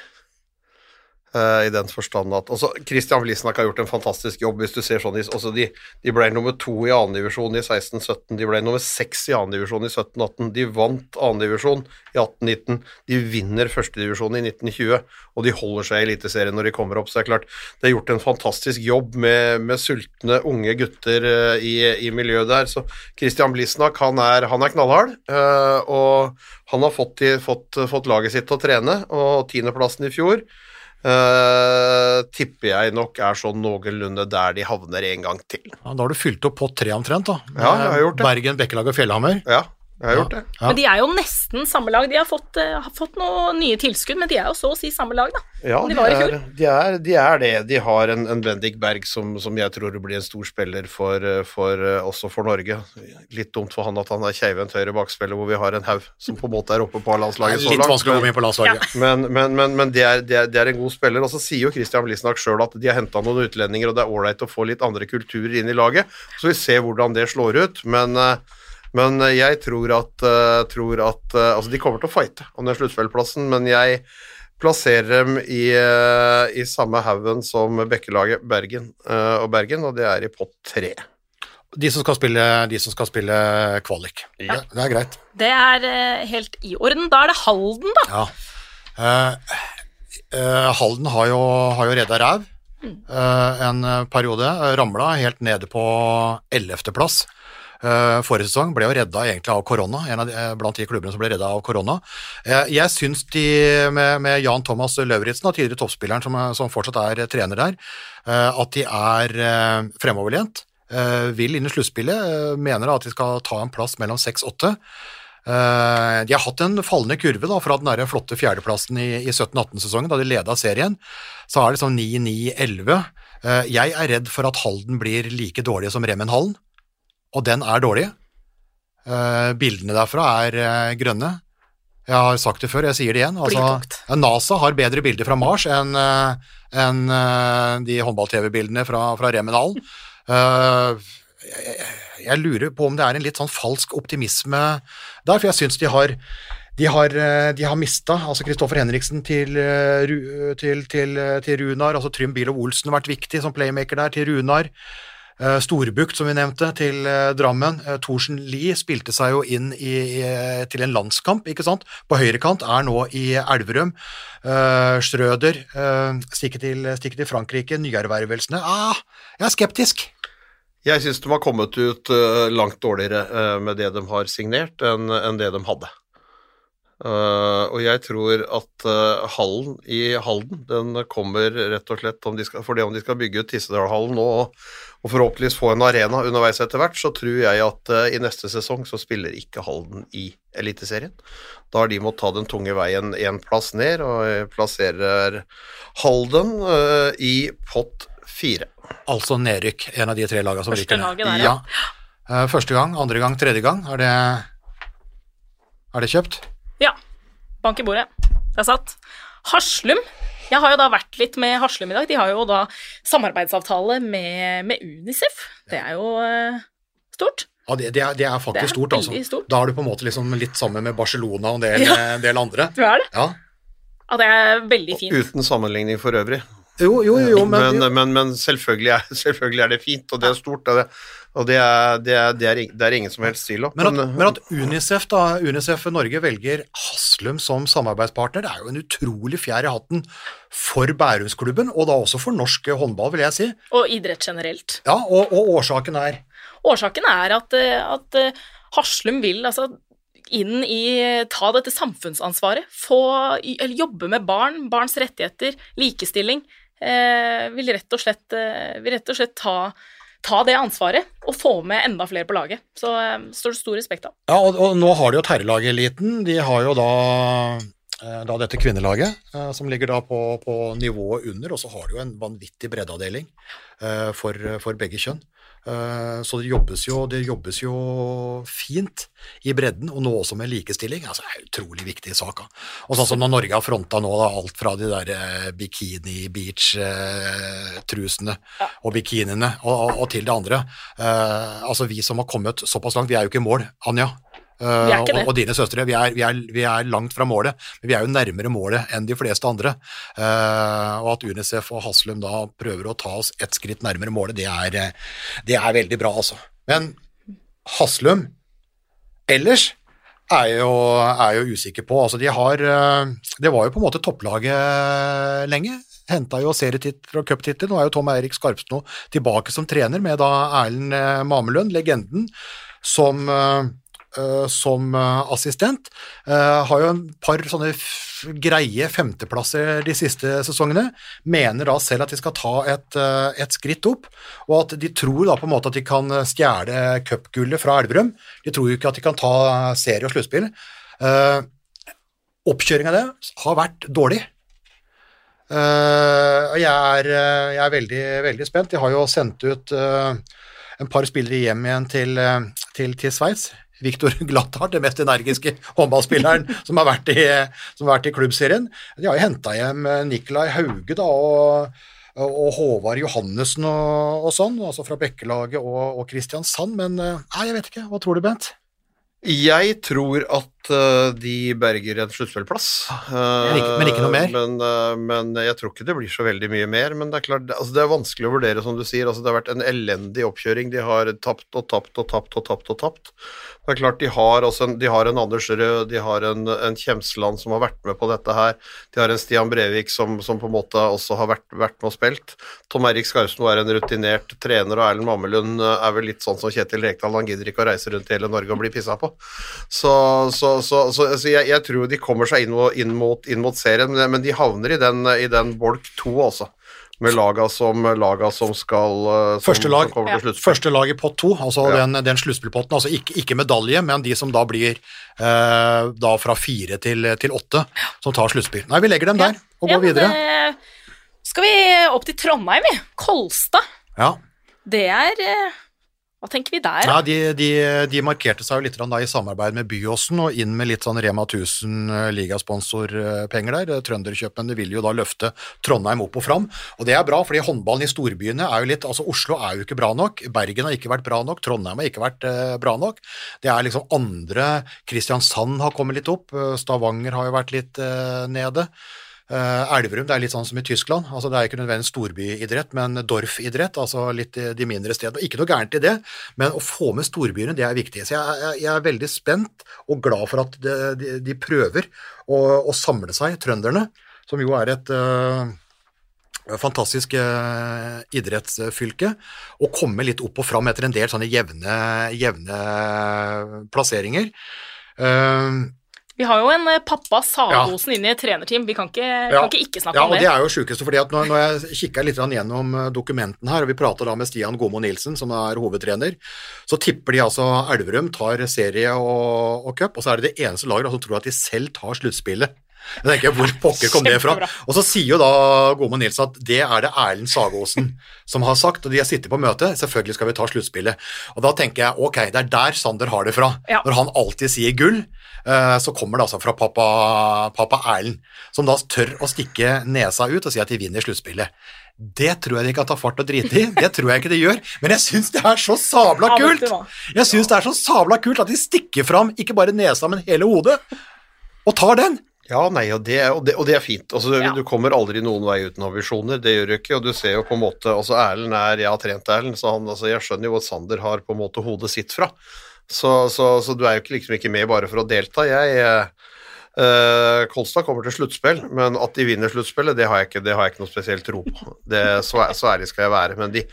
Eh, I den forstand at også Christian Vlisnak har gjort en fantastisk jobb. hvis du ser sånn, altså, De, de ble nummer to i annendivisjon i 16-17, de ble nummer seks i annendivisjon i 17-18. De vant annendivisjon i 18-19, de vinner førstedivisjon i 1920, og de holder seg i Eliteserien når de kommer opp. Så det er klart, det er gjort en fantastisk jobb med, med sultne unge gutter eh, i, i miljøet der. Så Christian Blisnak han han er knallhard, eh, og han har fått, fått, fått laget sitt til å trene, og tiendeplassen i fjor eh, tipper jeg nok er sånn noenlunde der de havner en gang til. ja, da har du fylt opp pott tre omtrent, da. Ja, jeg har gjort det. Bergen, Bekkelag og Fjellhammer. Ja, jeg har gjort det. Ja. Men de er jo nesten samme lag. De har fått, eh, har fått noen nye tilskudd, men de er jo så å si samme lag, da. Ja, De de, er, de, er, de er det. De har en, en Bendik Berg som, som jeg tror blir en stor spiller for, for, eh, også for Norge. Litt dumt for han at han er keivhendt høyre bakspiller, hvor vi har en haug som på en måte er oppe på landslaget så langt. litt vanskelig å komme inn på landslaget. Men, men, men, men det, er, det, er, er en god spiller. Og så sier jo Christian Blisnak sjøl at de har henta noen utlendinger, og det er ålreit å få litt andre kulturer inn i laget. Så vi ser hvordan det slår ut. Men, eh, men jeg tror at, eh, tror at eh, Altså, de kommer til å fighte om den sluttspillplassen, men jeg plasserer dem i, eh, i samme haugen som Bekkelaget Bergen eh, og Bergen, og det er i pott tre. De som skal spille, de som skal spille kvalik. Ja. Det, det er greit. Det er eh, helt i orden. Da er det Halden, da. Ja. Uh, uh, Halden har jo, har jo redda ræv uh, en periode. Ramla helt nede på ellevteplass. Uh, forrige sesong ble jo redda egentlig av korona, en av de, eh, blant de klubbene som ble redda av korona. Eh, jeg syns de, med, med Jan Thomas Lauritzen, tidligere toppspilleren som, som fortsatt er eh, trener der, eh, at de er eh, fremoverlent. eh, vil inn i sluttspillet, eh, mener at de skal ta en plass mellom 6 og 8. Eh, de har hatt en fallende kurve da, fra den der flotte fjerdeplassen i, i 17-18-sesongen, da de leda serien. Så er det sånn 9-9-11. Eh, jeg er redd for at Halden blir like dårlige som Remmenhallen, og den er dårlig. Eh, bildene derfra er eh, grønne. Jeg har sagt det før, jeg sier det igjen. Altså, NASA har bedre bilder fra Mars enn eh, eh, de håndball-TV-bildene fra, fra Remmenhallen. Uh, jeg, jeg lurer på om det er en litt sånn falsk optimisme der, for jeg syns de har de har, de har mista altså Kristoffer Henriksen til, til, til, til Runar, altså Trym Bilov Olsen har vært viktig som playmaker der, til Runar. Eh, Storbukt, som vi nevnte, til eh, Drammen. Eh, Thorsen Lie spilte seg jo inn i, til en landskamp, ikke sant. På høyrekant er nå i Elverum. Strøder stikker, til, stikker til Frankrike. Nyervervelsene ah, Jeg er skeptisk. Jeg syns de har kommet ut langt dårligere med det de har signert, enn det de hadde. Uh, og jeg tror at uh, hallen i Halden den kommer rett og slett om de skal, For det om de skal bygge ut Tissedalhallen og, og forhåpentligvis få en arena underveis etter hvert, så tror jeg at uh, i neste sesong så spiller ikke Halden i Eliteserien. Da har de måttet ta den tunge veien én plass ned, og plasserer Halden uh, i pott fire. Altså nedrykk, en av de tre lagene som Første rykker ned. laget der, ja. Eh, Første gang, andre gang, tredje gang. Er det, er det kjøpt? Ja. Bank i bordet. Det er satt. Haslum. Jeg har jo da vært litt med Haslum i dag. De har jo da samarbeidsavtale med, med Unicef. Det er jo eh, stort. Ja, det, det, er, det er faktisk Det er stort, altså. stort. Da er du på en måte liksom litt sammen med Barcelona og en del, Ja. en del andre. Du er det? Ja. Ja, det er veldig fint. Uten sammenligning for øvrig. Jo, jo, jo, men, Men, men, men selvfølgelig, er, selvfølgelig er det fint, og det er stort, og det, og det, er, det, er, det, er, det er ingen som helst tvil om. Men at, men at Unicef da, Unicef Norge velger Haslum som samarbeidspartner, det er jo en utrolig fjær i hatten for Bærumsklubben, og da også for norsk håndball, vil jeg si. Og idrett generelt. Ja, og, og årsaken er Årsaken er at, at eh, Haslum vil altså inn i Ta dette samfunnsansvaret. Få eller jobbe med barn, barns rettigheter, likestilling. Eh, vil rett og slett, eh, rett og slett ta, ta det ansvaret og få med enda flere på laget. Så eh, står det stor respekt av. Ja, og, og nå har de jo terrelageliten. De har jo da, da dette kvinnelaget, som ligger da på, på nivået under, og så har de jo en vanvittig breddeavdeling for, for begge kjønn. Eh, Så det jobbes, jo, det jobbes jo fint i bredden, og nå også med likestilling. Altså, det er en utrolig viktig sak. Og sånn som når Norge har fronta nå da, alt fra de der eh, bikini beach-trusene og bikiniene og, og, og til det andre. Eh, altså Vi som har kommet såpass langt, vi er jo ikke i mål, Anja. Eh, og, og dine søstre, vi er, vi, er, vi er langt fra målet, men vi er jo nærmere målet enn de fleste andre. Uh, og at Unicef og Haslum da prøver å ta oss ett skritt nærmere målet, det er, det er veldig bra, altså. Men Haslum ellers er jo, er jo usikker på. Altså, de har eh, Det var jo på en måte topplaget lenge. Henta jo serietitler og cuptitler. Nå er jo Tom Eirik Skarpsno tilbake som trener, med da Erlend Mamelund, legenden, som som eh, assistent. Eh, har jo en par sånne greie femteplasser de siste sesongene. Mener da selv at de skal ta et, eh, et skritt opp, og at de tror da på en måte at de kan stjele cupgullet fra Elverum. De tror jo ikke at de kan ta serie og sluttspill. Oppkjøringa av det har vært dårlig. Eh, jeg er, eh, jeg er veldig, veldig spent. De har jo sendt ut eh, en par spillere hjem igjen til, eh, til, til Sveits. Viktor Glatthardt, den mest energiske håndballspilleren som har vært i, som har vært i klubbserien. De har jo henta hjem eh, Nikolai Hauge da, og, og Håvard Johannessen og, og sånn, altså fra Bekkelaget og, og Kristiansand, men eh, nei, jeg vet ikke. Hva tror du, Bent? Jeg tror at eh, de berger en sluttspillplass. Men ikke- men ikke noe mer? Men, men jeg tror ikke det blir så veldig mye mer. Men det er klart, altså det er vanskelig å vurdere, som du sier. Altså det har vært en elendig oppkjøring. De har tapt og tapt og tapt og tapt og tapt. Det er klart De har, en, de har en Anders Rød, de har en, en Kjemsland som har vært med på dette her. De har en Stian Brevik som, som på en måte også har vært, vært med og spilt. Tom Erik Skarsmo er en rutinert trener, og Erlend Mammelund eh, er vel litt sånn som Kjetil Rekdal. Han gidder ikke å reise rundt i hele Norge og bli pissa på. Så, så, så, så, jeg, jeg tror de kommer seg inn, inn, mot, inn mot serien, men de havner i den, i den bolk to, altså. Med laga som, laga som skal eh, som, Første lag, som Ja. til. Første lag i pott to, altså Ja. den, den sluttspillpotten. Altså ikke, ikke medalje, men de som da blir eh, da fra fire til, til åtte, som tar sluttspill. Nei, vi legger dem der og Ja, går videre. Det, Skal vi opp til Trondheim, vi? Kolstad. Ja. Det er eh, Hva tenker vi der? Ja, de, de, de markerte seg jo litt i samarbeid med Byåsen og inn med litt sånn Rema 1000 eh, der. Trønderkjøpmennene vil jo da løfte Trondheim opp og fram, og det er bra, fordi håndballen i storbyene er jo litt Altså, Oslo er jo ikke bra nok, Bergen har ikke vært bra nok, Trondheim har ikke vært eh, bra nok. Det er liksom andre Kristiansand har kommet litt opp, eh, Stavanger har jo vært litt eh, nede. Eh, Elverum det er litt sånn som i Tyskland. altså Det er ikke nødvendigvis storbyidrett, men dorfidrett. altså litt de mindre stedene. Ikke noe gærent i det, men å få med storbyene det er viktig. Så jeg, jeg, jeg er veldig spent og glad for at de, de, de prøver å, å samle seg, trønderne, som jo er et uh, fantastisk uh, idrettsfylke, og komme litt opp og fram etter en del sånne jevne, jevne plasseringer. Eh, Vi har jo en eh, pappa Sagosen inn i et trenerteam. Vi kan ikke, Ja. kan ikke ikke snakke Ja, om og det. det er jo sjukeste, fordi at når, når jeg kikka litt gjennom dokumentene dokumenten her, og vi prata da med Stian Gomo Nilsen, som er hovedtrener, så tipper de altså Elverum tar serie og, og cup, og så er det det eneste laget som tror at de selv tar sluttspillet. Jeg tenker, Hvor pokker kom det fra? Og så sier jo da Gomo Nilsen at det er det Erlend Sagåsen som har sagt, og de har sittet på møte, selvfølgelig skal vi ta sluttspillet. Og da tenker jeg ok, det er der Sander har det fra. Ja. Når han alltid sier gull, eh, så kommer det altså fra pappa, pappa Erlend, som da tør å stikke nesa ut og si at de vinner sluttspillet. Det tror jeg de kan ta fart og drite i, det tror jeg ikke de gjør, men jeg syns det er så sabla kult! Jeg syns det er så sabla kult at de stikker fram ikke bare nesa, men hele hodet, og tar den. Ja, nei, og det, er- og det, og det er fint. Altså, Ja. Du kommer aldri noen vei uten ambisjoner, det gjør du ikke. Og du ser jo på en måte altså Erlend er Jeg har trent Erlend, så han, altså, jeg skjønner jo hvor Sander har på en måte hodet sitt fra. Så, så, så du er jo liksom ikke med bare for å delta. Jeg eh, Kolstad kommer til sluttspill, men at de vinner sluttspillet, det har jeg ikke, har jeg ikke noe spesielt tro på. Det, så, så ærlig skal jeg være. Men, de,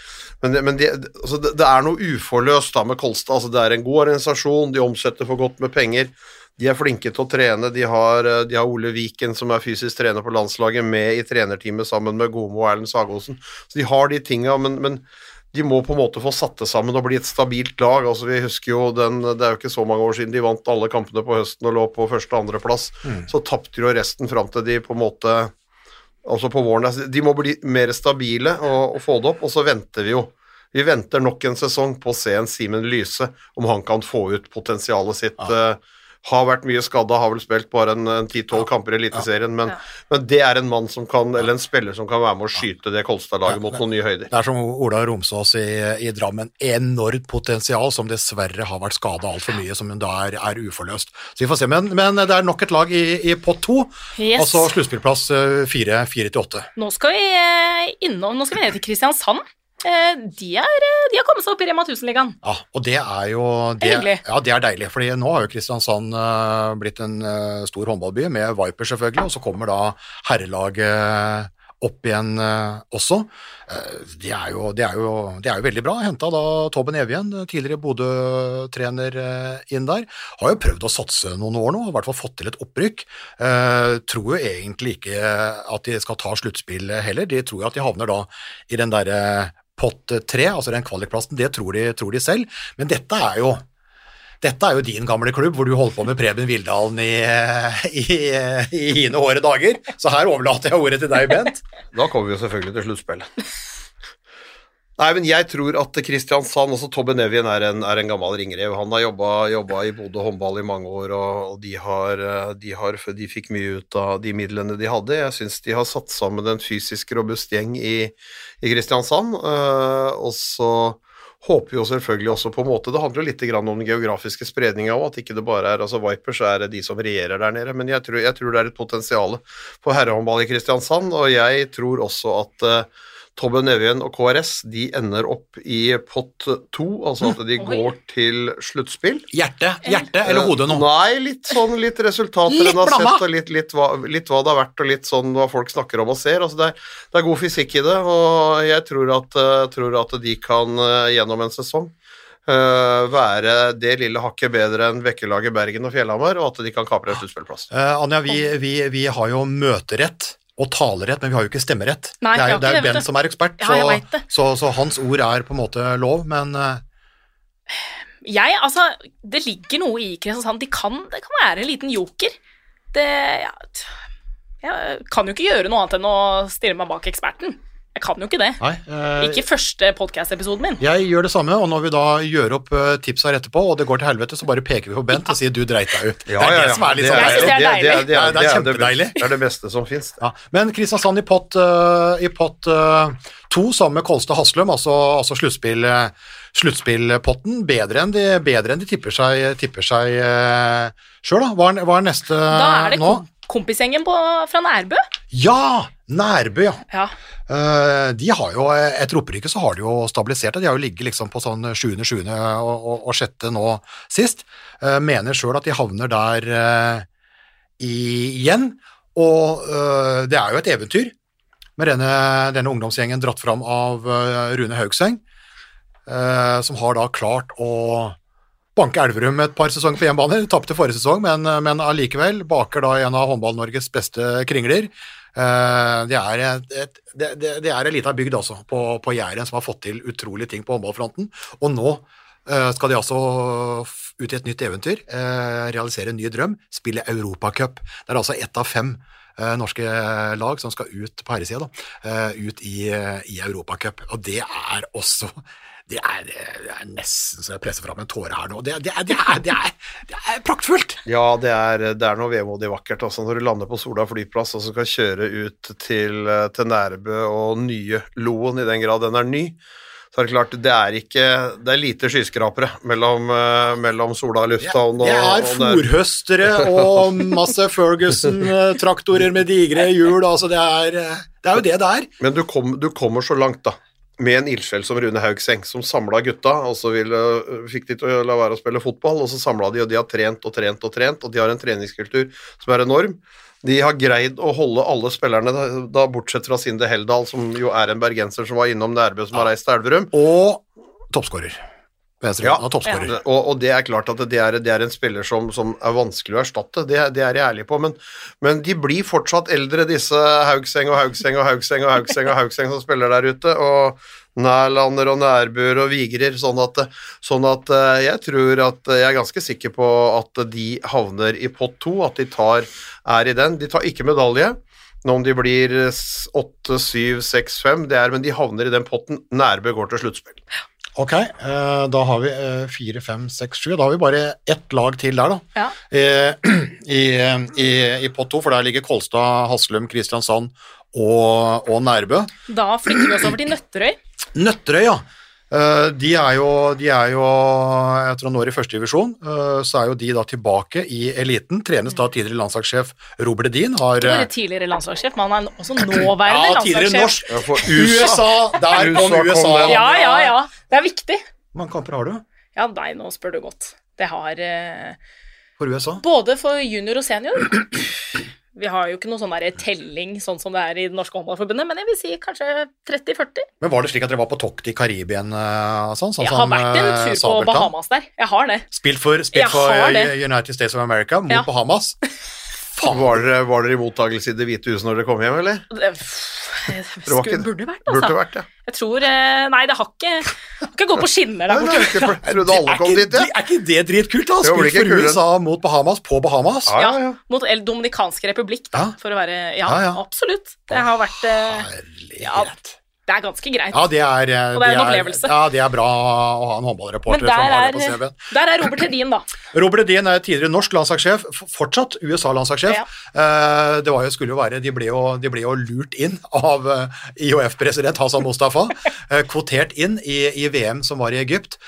men, men de, altså, det, det er noe uforløst da med Kolstad. Altså, det er en god organisasjon, de omsetter for godt med penger. De er flinke til å trene. De har, eh, har Ole Viken, som er fysisk trener på landslaget, med i trenerteamet sammen med Gomo og Erlend Sagosen. Så de har de tinga, men, men de må på en måte få satt det sammen og bli et stabilt lag. Altså, vi husker jo den, Det er jo ikke så mange år siden de vant alle kampene på høsten og lå på første- og andreplass. Så tapte jo resten fram til de på en måte Altså på våren. altså, De må bli mer stabile og, og få det opp, og så venter vi jo. Vi venter nok en sesong på å se en Simen Lyse, om han kan få ut potensialet sitt. Eh, har vært mye skadda, har vel spilt bare en en 10-12 kamper i Eliteserien, men, Ja. men det er en mann som kan, eller en spiller som kan være med å skyte det Kolstad-laget mot noen nye høyder. Det er som Ola Romsås i, i Drammen, enormt potensial som dessverre har vært skada altfor mye, som da er, er uforløst. Så vi får se, men, men det er nok et lag i, i pott to, Yes. altså sluttspillplass eh, fire, fire til åtte. Nå skal vi eh, innom, nå skal vi ned til Kristiansand. Eh, De, er, eh, de har kommet seg opp i Rema 1000-ligaen. Ja, og det er jo Det hyggelig. Ja, det er deilig, fordi nå har jo Kristiansand eh, blitt en stor håndballby, med Viper selvfølgelig, og så kommer da herrelaget opp igjen også. Det, er jo, det, er jo, det er jo veldig bra. Henta da Tobben Evjen, tidligere Bodø-trener, inn der. Har jo prøvd å satse noen år nå, i hvert fall fått til et opprykk. Tror jo egentlig ikke at de skal ta sluttspill heller. De tror jo at de havner da i den derre pott tre, altså den kvalikplassen. Det tror de, tror de selv. Men dette er jo dette er jo din gamle klubb, hvor du holdt på med Preben Vildalen i, i, i hine håre dager. Så her overlater jeg ordet til deg, Bent. Da kommer vi jo selvfølgelig til sluttspillet. Nei, men jeg tror at Kristiansand, også Tobbe Nevien, er en, er en gammel ringrev. Han har jobba, i Bodø håndball i mange år, og, de, har, eh, de, har, de fikk mye ut av de midlene de hadde. Jeg syns de har satt sammen en fysisk robust gjeng i, i Kristiansand. Uh, og så håper jo selvfølgelig også på en måte Det handler jo litt om den geografiske spredninga òg, at ikke det bare er altså Vipers er det de som regjerer der nede. Men jeg tror, jeg tror det er et potensial for herrehåndball i Kristiansand, og jeg tror også at uh, Tobbe Nevjen og KRS de ender opp i pott to, altså at de går til sluttspill. Hjerte, hjerte eller hode nå? Eh, Nei, litt sånn litt resultater Litt en har sett, og litt, litt, hva, litt hva det har vært, og litt sånn hva folk snakker om og ser. Altså det, er, det er god fysikk i det, og jeg tror at, eh, tror at de kan eh, gjennom en sesong Uh, være det lille hakket bedre enn Vekkelaget Bergen og Fjellhamar, og at de kan kapre en sluttspillplass. Uh, Anja, vi, vi, vi har jo møterett og talerett, men vi har jo ikke stemmerett. Nei, det er jo det er det, Ben som er ekspert, Ja, så, vet så, så hans ord er på en måte lov, men eh, Jeg, altså, det ligger noe i Kristiansand. De kan, det kan være en liten joker. Det ja, Jeg kan jo ikke gjøre noe annet enn å stille meg bak eksperten. Jeg kan jo ikke det. nei. eh, Ikke første podcast-episoden min. Jeg gjør det samme, og når vi da gjør opp tipsa tips her etterpå, og det går til helvete, så bare peker vi på Bent og sier 'du dreit deg ut'. det er det som er litt sånn Jeg synes det er deilig. Det, Det er det, er kjempedeilig. Det er det beste som fins. Ja, men Kristiansand i pott, uh, i pott uh, to sammen med Kolstad Haslum, altså, altså sluttspill, eh, sluttspillpotten, bedre enn de, bedre enn de tipper seg, tipper seg uh, sjøl, da. Hva er, hva er neste Da er det nå? Kom kompisgjengen på, fra Nærbø. Ja! Nærbø, ja. Ja. Uh, de har jo, Etter opprykket så har de jo stabilisert det. De har jo ligget liksom på sånn sjuende, sjuende og, og, og sjette nå sist. Uh, mener sjøl at de havner der eh, igjen. Og eh, det er jo et eventyr med denne, denne ungdomsgjengen dratt fram av eh, Rune Haugseng, eh, som har da klart å banke Elverum et par sesonger på hjemmebane. Tapte forrige sesong, men, men allikevel baker da en av Håndball-Norges beste kringler. Eh, det er et, et, det, liten bygd altså, på, på Jæren som har fått til utrolige ting på håndballfronten. Og nå eh, skal de altså ut i et nytt eventyr, eh, realisere en ny drøm, spille Europacup. Det er altså ett av fem eh, norske lag som skal ut på herresida, da, eh, ut i, eh, i Europacup. Og det er også det er, det er nesten så jeg presser fram en tåre her nå. Det, det, er, det, er, det, er, praktfullt! Ja, det er, det noe vemodig vakkert. Altså, når du lander på Sola flyplass og så skal kjøre ut til, til Nærbø og nye Loen, i den grad den er ny, så er det klart, det er ikke Det er lite skyskrapere mellom, eh, mellom Sola lufthavn og Det er og fòrhøstere og masse Ferguson-traktorer med digre hjul, altså det er, det er jo det det er. Men du, kom, du kommer så langt, da. Med en ildsjel som Rune Haugseng, som samla gutta, og så ville, fikk de til å la være å spille fotball, og så samla de, og de har trent og trent og trent, og de har en treningskultur som er enorm. De har greid å holde alle spillerne, da, da bortsett fra Sinde Heldal, som jo er en bergenser som var innom Nærbø, som har reist til Elverum. Og toppskårer. Ja, ja. Og, og det er klart at det er, det er en spiller som, som er vanskelig å erstatte, det, det er jeg ærlig på, men, men de blir fortsatt eldre, disse Haugseng og Haugseng og Haugseng og Haugseng og Haugseng som spiller der ute, og Nærlander og Nærbøer og Vigrer, sånn at, sånn at eh, jeg tror at jeg er ganske sikker på at de havner i pott to, at de tar, er i den. De tar ikke medalje. Nå om de blir s- åtte, syv, seks, fem, det er, men de havner i den potten. Nærbø går til sluttspill. Ok, eh, da har vi eh, fire, fem, seks, sju. Da har vi bare ett lag til der, da. Ja. Eh, I, i, i pott to, for der ligger Kolstad, Haslum, Kristiansand og, og Nærbø. Da flytter vi oss over til Nøtterøy. Nøtterøy, ja. Eh, De er jo, de er jo etter noen nå er i første divisjon, eh, så er jo de da tilbake i eliten. Trenes da tidligere landslagssjef Robert Edin. Har, Ikke eh, bare tidligere landslagssjef, men han er også nåværende ja, tidligere landslagssjef. norsk. Ja, for USA! Der kom USA USA. Ja, ja, ja. Det er viktig. Hvor mange kamper har du Ja, nei, nå spør du godt. Det har eh, for USA? både for junior og senior. Vi har jo ikke noe sånn telling sånn som det er i Det norske håndballforbundet, men jeg vil si kanskje 30-40. Men var det slik at dere var på tokt i Karibien og sånn? sånn Jeg har vært en eh, tur på? Bahamas der. Jeg har det. Spilt for, spilt for eh, United States of America mot Ja. Bahamas? Var dere, var dere i mottakelse i Det hvite huset når dere kom hjem, eller? Det, skulle, ikke- burde vært, Burde altså. vært ja. Jeg tror eh, Nei, det har ikke, har ikke gått på skinner der Nei, det er borte. ikke for- Jeg trodde alle kom dit, ja. er ikke det dritkult, da? Spilt for. USA mot Bahamas på Bahamas? Ja, ja, Ja, mot El Dominikanske republikk, da, for å være Ja, Ja, ja. absolutt. Det har vært eh, Ja. Herlighet. Det er ganske greit. Ja, det er, eh, Og det er en opplevelse. Ja, det er bra å ha en håndballreporter som har det på er, CV-en. der er Robert Hedin, da. Robert Hedin er tidligere norsk landslagssjef, fortsatt USA-landslagssjef. Ja. Eh, det jo, skulle jo være, de ble jo, de ble jo lurt inn av eh, IOF-president Hassan Mustafa, kvotert inn i, i VM som var i Egypt.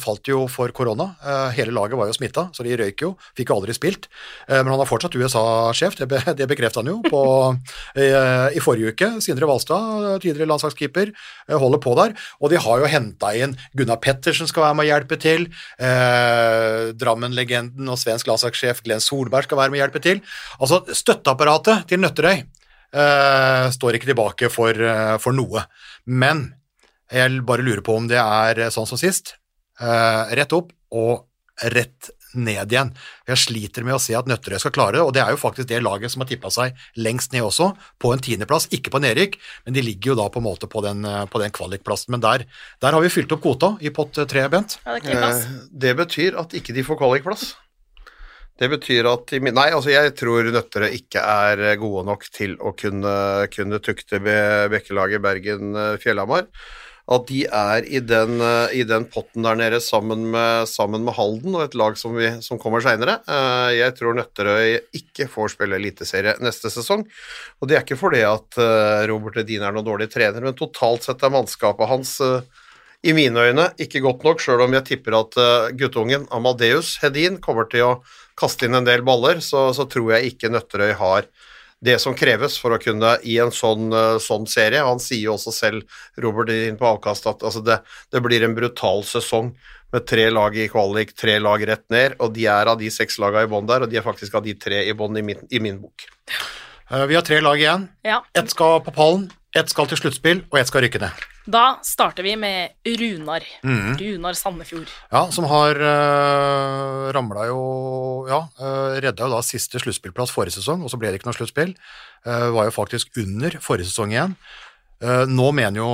Falt jo for korona. Hele laget var jo smitta, så de røyk jo. Fikk jo aldri spilt. Men han er fortsatt USA-sjef, det, be, det bekreftet han jo på, eh, i forrige uke. Sindre Valstad, tidligere landslagskeeper, eh, holder på der. Og de har jo henta inn Gunnar Pettersen skal være med å hjelpe til. Eh, Drammen-legenden og svensk landslagssjef Glenn Solberg skal være med å hjelpe til. Altså, støtteapparatet til Nøtterøy eh, står ikke tilbake for, eh, for noe. Men jeg bare lurer på om det er sånn som sist. Eh, rett opp og rett ned igjen. Jeg sliter med å se at Nøtterøy skal klare det, og det er jo faktisk det laget som har tippa seg lengst ned også, på en tiendeplass, ikke på nedrykk, men de ligger jo da på en måte på den, eh, på den kvalikplassen. Men der, der har vi fylt opp kvota i pott tre, Bent. Ja, det. Eh, Det betyr at ikke de får kvalikplass. Det betyr at de, Nei, altså jeg tror Nøtterøy ikke er gode nok til å kunne, kunne tukte ved Bekkelaget Bergen-Fjellhamar. At de er i den, eh, i den potten der nede sammen med, sammen med Halden og et lag som, vi, som kommer seinere. Jeg tror Nøtterøy ikke får spille eliteserie neste sesong. Og det er ikke fordi at eh, Robert Edin er noen dårlig trener, men totalt sett er mannskapet hans eh, i mine øyne ikke godt nok, sjøl om jeg tipper at guttungen Amadeus Hedin kommer til å kaste inn en del baller, så, så tror jeg ikke Nøtterøy har det som kreves for å kunne i en sånn, eh, sånn serie. Han sier jo også selv, Robert inn på avkast, at altså, det, det blir en brutal sesong med tre lag i kvalik, tre lag rett ned, og de er av de seks laga i bånn der, og de er faktisk av de tre i bånn i, min- i min bok. Eh, Vi har tre lag igjen. Ja. Ett skal på pallen, ett skal til sluttspill, og ett skal rykke ned. Da starter vi med Runar. Mm. Runar Sandefjord. Ja, som har uh, ramla jo Ja, uh, redda jo da siste sluttspillplass forrige sesong, og så ble det ikke noe sluttspill. Uh, var jo faktisk under forrige sesong igjen. Uh, nå mener jo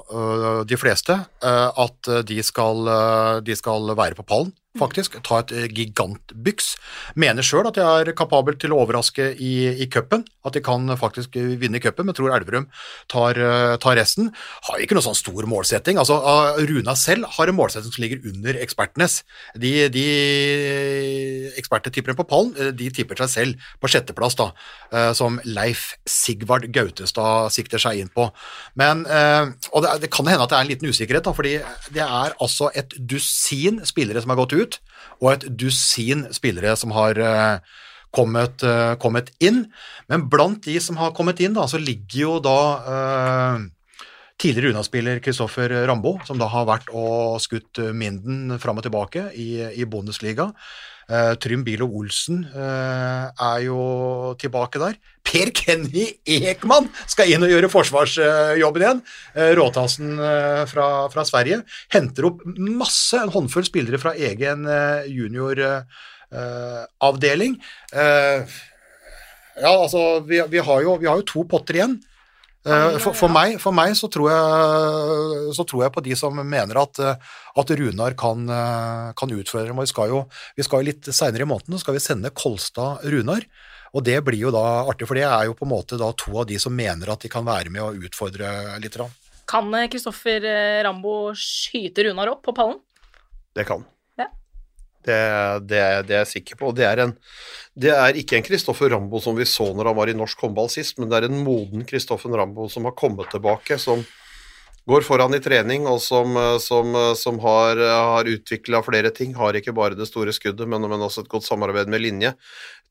eh, de fleste eh, at de skal, eh, de skal være på pallen faktisk. Ta et eh, gigantbyks. Mener sjøl at de er kapabel til å overraske i, i cupen, at de kan faktisk vinne vinne cupen, men tror Elverum tar, eh, tar resten. Har ikke noen sånn stor målsetting. Altså, Runa selv har en målsetting som ligger under ekspertenes. De, de ekspertene tipper på pallen, eh, de tipper seg selv på sjetteplass, da, eh, som Leif Sigvard Gautestad sikter seg inn på. Men, eh, og det, det kan hende at det er en liten usikkerhet, da, fordi det er altså et dusin spillere som har gått ut, og et dusin spillere som har eh, kommet, eh, kommet inn. Men blant de som har kommet inn, da, så ligger jo da eh, tidligere Una-spiller Kristoffer Rambo, som da har vært og skutt Minden fram og tilbake i, i Bundesliga. Uh, Trym Bilo Olsen eh, er jo tilbake der. Per Kenny Ekman skal inn og gjøre forsvarsjobben igjen. Uh, Råtassen eh, fra, fra Sverige. Henter opp masse, en håndfull spillere fra egen junioravdeling. ja, altså, vi, vi, har jo, vi har jo to potter igjen. Eh, for, for, meg, for meg så, tror jeg, så, tror jeg, på de som mener at, at Runar kan, kan utfordre dem. og Vi skal jo, vi skal jo litt seinere i måneden skal vi sende Kolstad Runar. Og det blir jo da artig, for det er jo på en måte da to av de som mener at de kan være med og utfordre litt. Kan Kristoffer Rambo skyte Runar opp på pallen? Det kan. Det, det, det, er jeg sikker på. Det er, en, det er ikke en Kristoffer Rambo som vi så når han var i norsk håndball sist, men det er en moden Kristoffer Rambo som har kommet tilbake, som går foran i trening, og som, som, som har, har utvikla flere ting. Har ikke bare det store skuddet, men, men også et godt samarbeid med linje.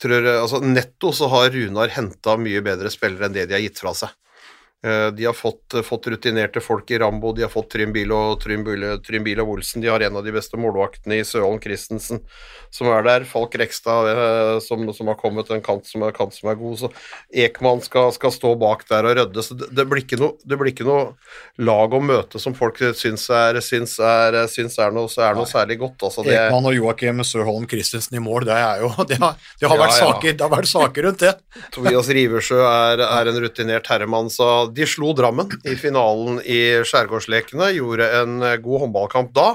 Tror, altså, netto så har Runar henta mye bedre spillere enn det de har gitt fra seg. Eh, de har fått, fått, rutinerte folk i Rambo, de har fått Trym Bil og Olsen. De har en av de beste målvaktene i Søholm Christensen som er der. Falk Rekstad eh, som, som, har kommet, en kant som er, kant som er god. Så Ekman skal, skal, stå bak der og rydde. Så det, det, blir ikke noe, det blir ikke noe lag å møte som folk syns er, syns er, syns er, noe, er noe særlig godt. Altså, det, Ekman og Joakim Søholm Christensen i mål, det er jo Det har, det har, vært, ja, ja. Saker, det har vært saker rundt det. Tobias Riversjø er, er en rutinert herremann, så de slo Drammen i finalen i Skjærgårdslekene, gjorde en god håndballkamp da.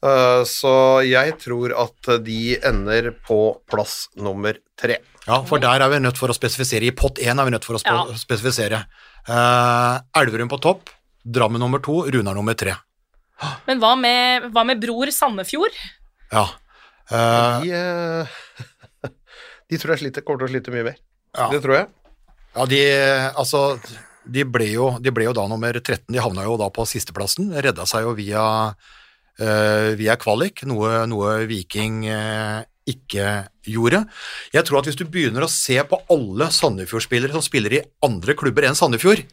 Eh, så jeg tror at de ender på plass nummer tre. Ja, for der er vi nødt for å spesifisere. I pott én er vi nødt for å spe ja. spesifisere. Uh, Elverum på topp, Drammen nummer to, Runar nummer tre. Men hva med, hva med bror Sandefjord? Ja. Uh, de, uh, de, tror jeg sliter, kommer til å slite mye mer. Ja. Det tror jeg. Ja, de Altså de ble, jo, de ble jo da nummer 13, de havna jo da på sisteplassen. Redda seg jo via, uh, via kvalik, noe, noe Viking uh, ikke gjorde. Jeg tror at hvis du begynner å se på alle Sandefjord-spillere som spiller i andre klubber enn Sandefjord,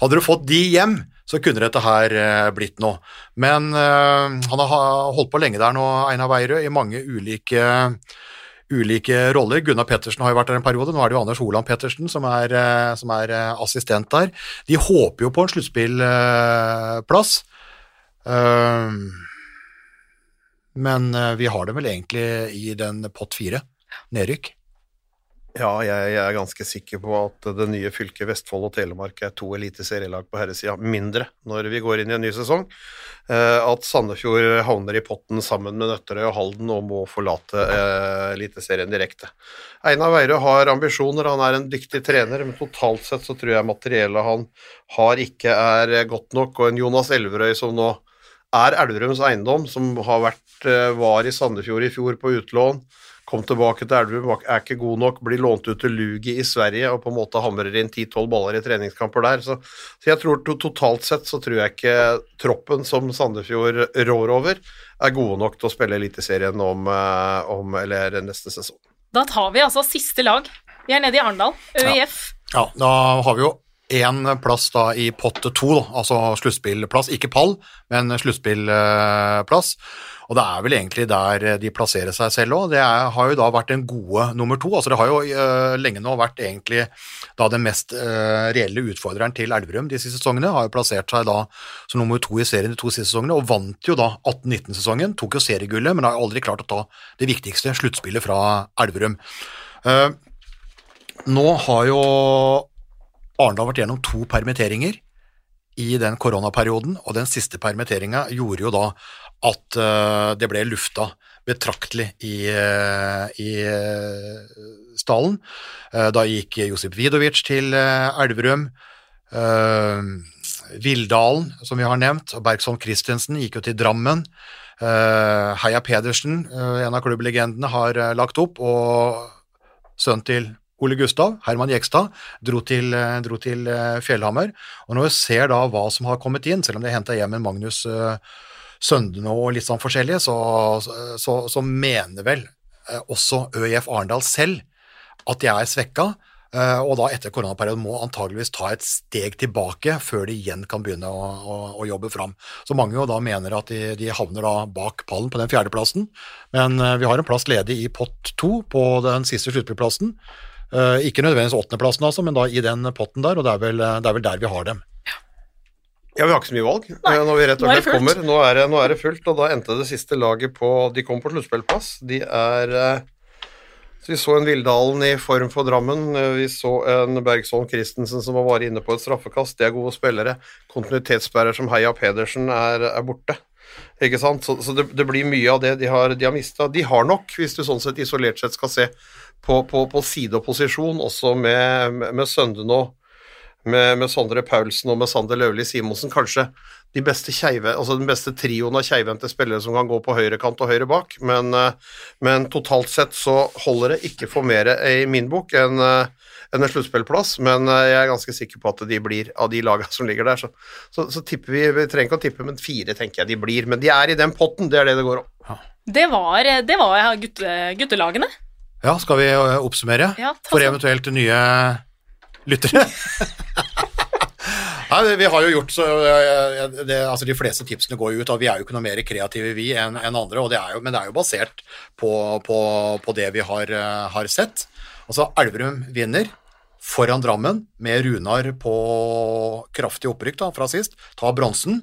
hadde du fått de hjem, så kunne dette her uh, blitt noe. Men han har holdt på lenge der nå, Einar Weirø, i mange ulike ulike roller. Gunnar Pettersen har jo vært der en periode, nå er det jo Anders Holand Pettersen som er, eh, som er eh, assistent der. De håper jo på en sluttspillplass. Eh, men vi har dem vel egentlig i den pott fire, nedrykk. Ja, jeg, er ganske sikker på at det nye fylket Vestfold og Telemark er to eliteserielag på herresida mindre når vi går inn i en ny sesong. Eh, at Sandefjord havner i potten sammen med Nøtterøy og Halden og må forlate eh, Eliteserien direkte. Einar Weirø har ambisjoner, han er en dyktig trener, men totalt sett så tror jeg materiellet han har ikke er godt nok. Og en Jonas Elverøy som nå er Elverums eiendom, som har vært, eh, var i Sandefjord i fjor på utlån kom tilbake til Elverum, er ikke god nok, blir lånt ut til Lugi i Sverige og på en måte hamrer inn 10-12 baller i treningskamper der. Så, så, jeg tror totalt sett så tror jeg ikke troppen som Sandefjord rår over, er gode nok til å spille Eliteserien om, eh, om eller neste sesong. Da tar vi altså siste lag. Vi er nede i Arendal, ØIF. Ja. ja, da har vi jo én plass da i pott to, altså sluttspillplass. Ikke pall, men sluttspillplass. Og det er vel egentlig der de plasserer seg selv òg. Det er, har jo da vært den gode nummer to. altså Det har jo uh, lenge nå vært egentlig da den mest uh, reelle utfordreren til Elverum de siste sesongene. Har jo plassert seg da som nummer to i serien de to siste sesongene, og vant jo da 18-19-sesongen. Tok jo seriegullet, men har aldri klart å ta det viktigste, sluttspillet fra Elverum. Uh, nå har jo Arendal vært gjennom to permitteringer i den koronaperioden, og den siste permitteringa gjorde jo da at uh, det ble lufta betraktelig i, eh, i eh, stallen. Eh, Da gikk Josip Vidovic til eh, Elverum. Eh, Vildalen, som vi har nevnt, og Bergson Christensen gikk jo til Drammen. Eh, Heia Pedersen, eh, en av klubblegendene, har eh, lagt opp, og sønnen til Ole Gustav, Herman Jekstad, dro til, eh, dro til eh, Fjellhammer. Og når vi ser da hva som har kommet inn, selv om de henta hjem en Magnus eh, Søndene og litt sånn forskjellige, så, så, så mener vel også ØIF Arendal selv at de er svekka, og da etter koronaperioden må antageligvis ta et steg tilbake før de igjen kan begynne å, å, å jobbe fram. Så mange jo da mener at de, de havner da bak pallen på den fjerdeplassen, men vi har en plass ledig i pott to på den siste sluttspillplassen. Eh, Ikke nødvendigvis åttendeplassen, altså, men da i den potten der, og det er vel, det er vel der vi har dem. Ja, vi har ikke så mye valg Nei, når vi rett og er slett kommer. Nå er, det, nå er det fullt, og da endte det siste laget på De kom på sluttspillplass. De er eh, så Vi så en Vildalen i form for Drammen. eh, Vi så en Bergsholm Christensen som var inne på et straffekast. Det er gode spillere. Kontinuitetsbærer som Heia Pedersen er, er borte. Ikke sant? Så, så det, det blir mye av det de har, de har mista. De har nok, hvis du sånn sett isolert sett skal se på, på, på posisjon, også med, med, Sønde og med, med Sondre Paulsen og med Sander Løvli Simonsen, kanskje de beste kjeive, altså den beste trioen av keivhendte spillere som kan gå på høyre kant og høyre bak, men, eh, men totalt sett så holder det ikke for mer i min bok enn eh, en sluttspillplass, men eh, jeg er ganske sikker på at de blir, av de lagene som ligger der, så, så, så tipper vi, vi trenger ikke å tippe, men fire tenker jeg de blir, men de er i den potten, det er det det går om. Det var, det var gutte, guttelagene. Ja, skal vi eh, oppsummere Ja, for eventuelt nye lyttere? Nei, vi har jo gjort så eh, det, altså De fleste tipsene går jo ut, og vi er jo ikke noe mer kreative vi enn en andre, og det er jo, men det er jo basert på, på, på det vi har, eh, har sett. Altså, Elverum vinner foran Drammen med Runar på kraftig opprykk da, fra sist, tar bronsen.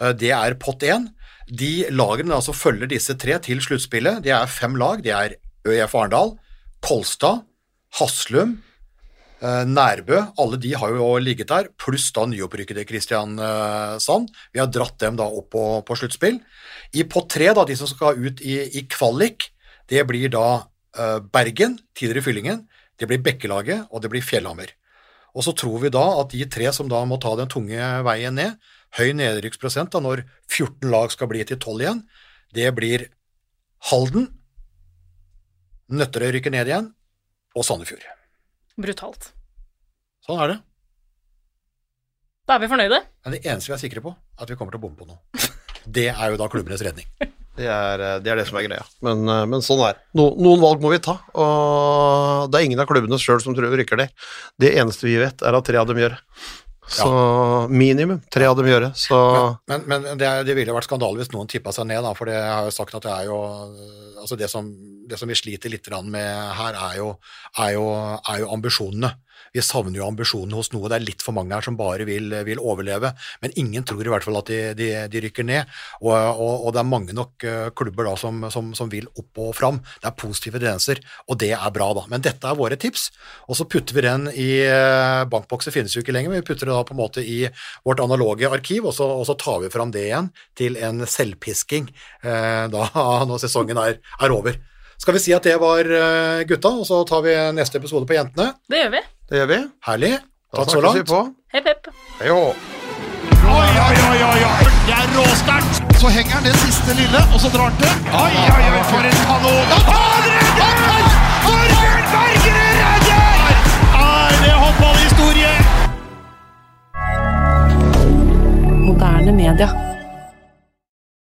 Eh, Det er pott én. De lagene altså følger disse tre til sluttspillet. Det er fem lag. Det er ØIF Arendal, Kolstad, Haslum, eh, Nærbø. Alle de har jo ligget der, pluss da nyopprykkede Kristiansand. Vi har dratt dem da opp på, på sluttspill. I pott tre, da, de som skal ut i, i kvalik, det blir da eh, Bergen, tidligere Fyllingen, det blir Bekkelaget, og det blir Fjellhammer. Og så tror vi da at de tre som da må ta den tunge veien ned, høy nedrykksprosent da når 14 lag skal bli til 12 igjen, det blir Halden, Nøtterøy rykker ned igjen, og Sandefjord. Brutalt. Sånn er det. Da er vi fornøyde. Men det eneste vi er sikre på, er at vi kommer til å bomme på noe. Det er jo da klubbenes redning. Det er, eh, det er det som er greia. Men, eh, men sånn er. No, noen valg må vi ta, og det er ingen av klubbene sjøl som tror vi rykker ned. Det eneste vi vet, er at tre av dem gjør det. Så minimum tre av dem gjør det. Så Men, men det, er, det ville vært skandale hvis noen tippa seg ned, da, for det har jo sagt at det er jo Altså det som, det som vi sliter litt med her, er jo, er, jo, er jo ambisjonene. Vi savner jo ambisjonene hos noe. Det er litt for mange her som bare vil, vil overleve. Men ingen tror i hvert fall at de, de, de rykker ned. Og, og, og det er mange nok eh, klubber da som, som, som vil opp og fram. Det er positive tendenser, og det er bra, da. Men dette er våre tips, og så putter vi den i eh, Bankbokser finnes jo ikke lenger, men vi putter det da på en måte i vårt analoge arkiv, og så, og så tar vi fram det igjen til en selvpisking eh, da når sesongen er, er over. Skal vi si at det var eh, gutta, og så tar vi neste episode på jentene. Det gjør vi. det gjør vi. Herlig. Da Takk så vi langt. på. Hepp, hepp. Hei hå. Oi, oi, oi, oi, oi. Det er råsterkt. Så henger han det siste lille, og så drar han til. Oi, oi, oi, for en kanon. Han redder! Torbjørn Bergerud redder! Er det håndballhistorie? Moderne media.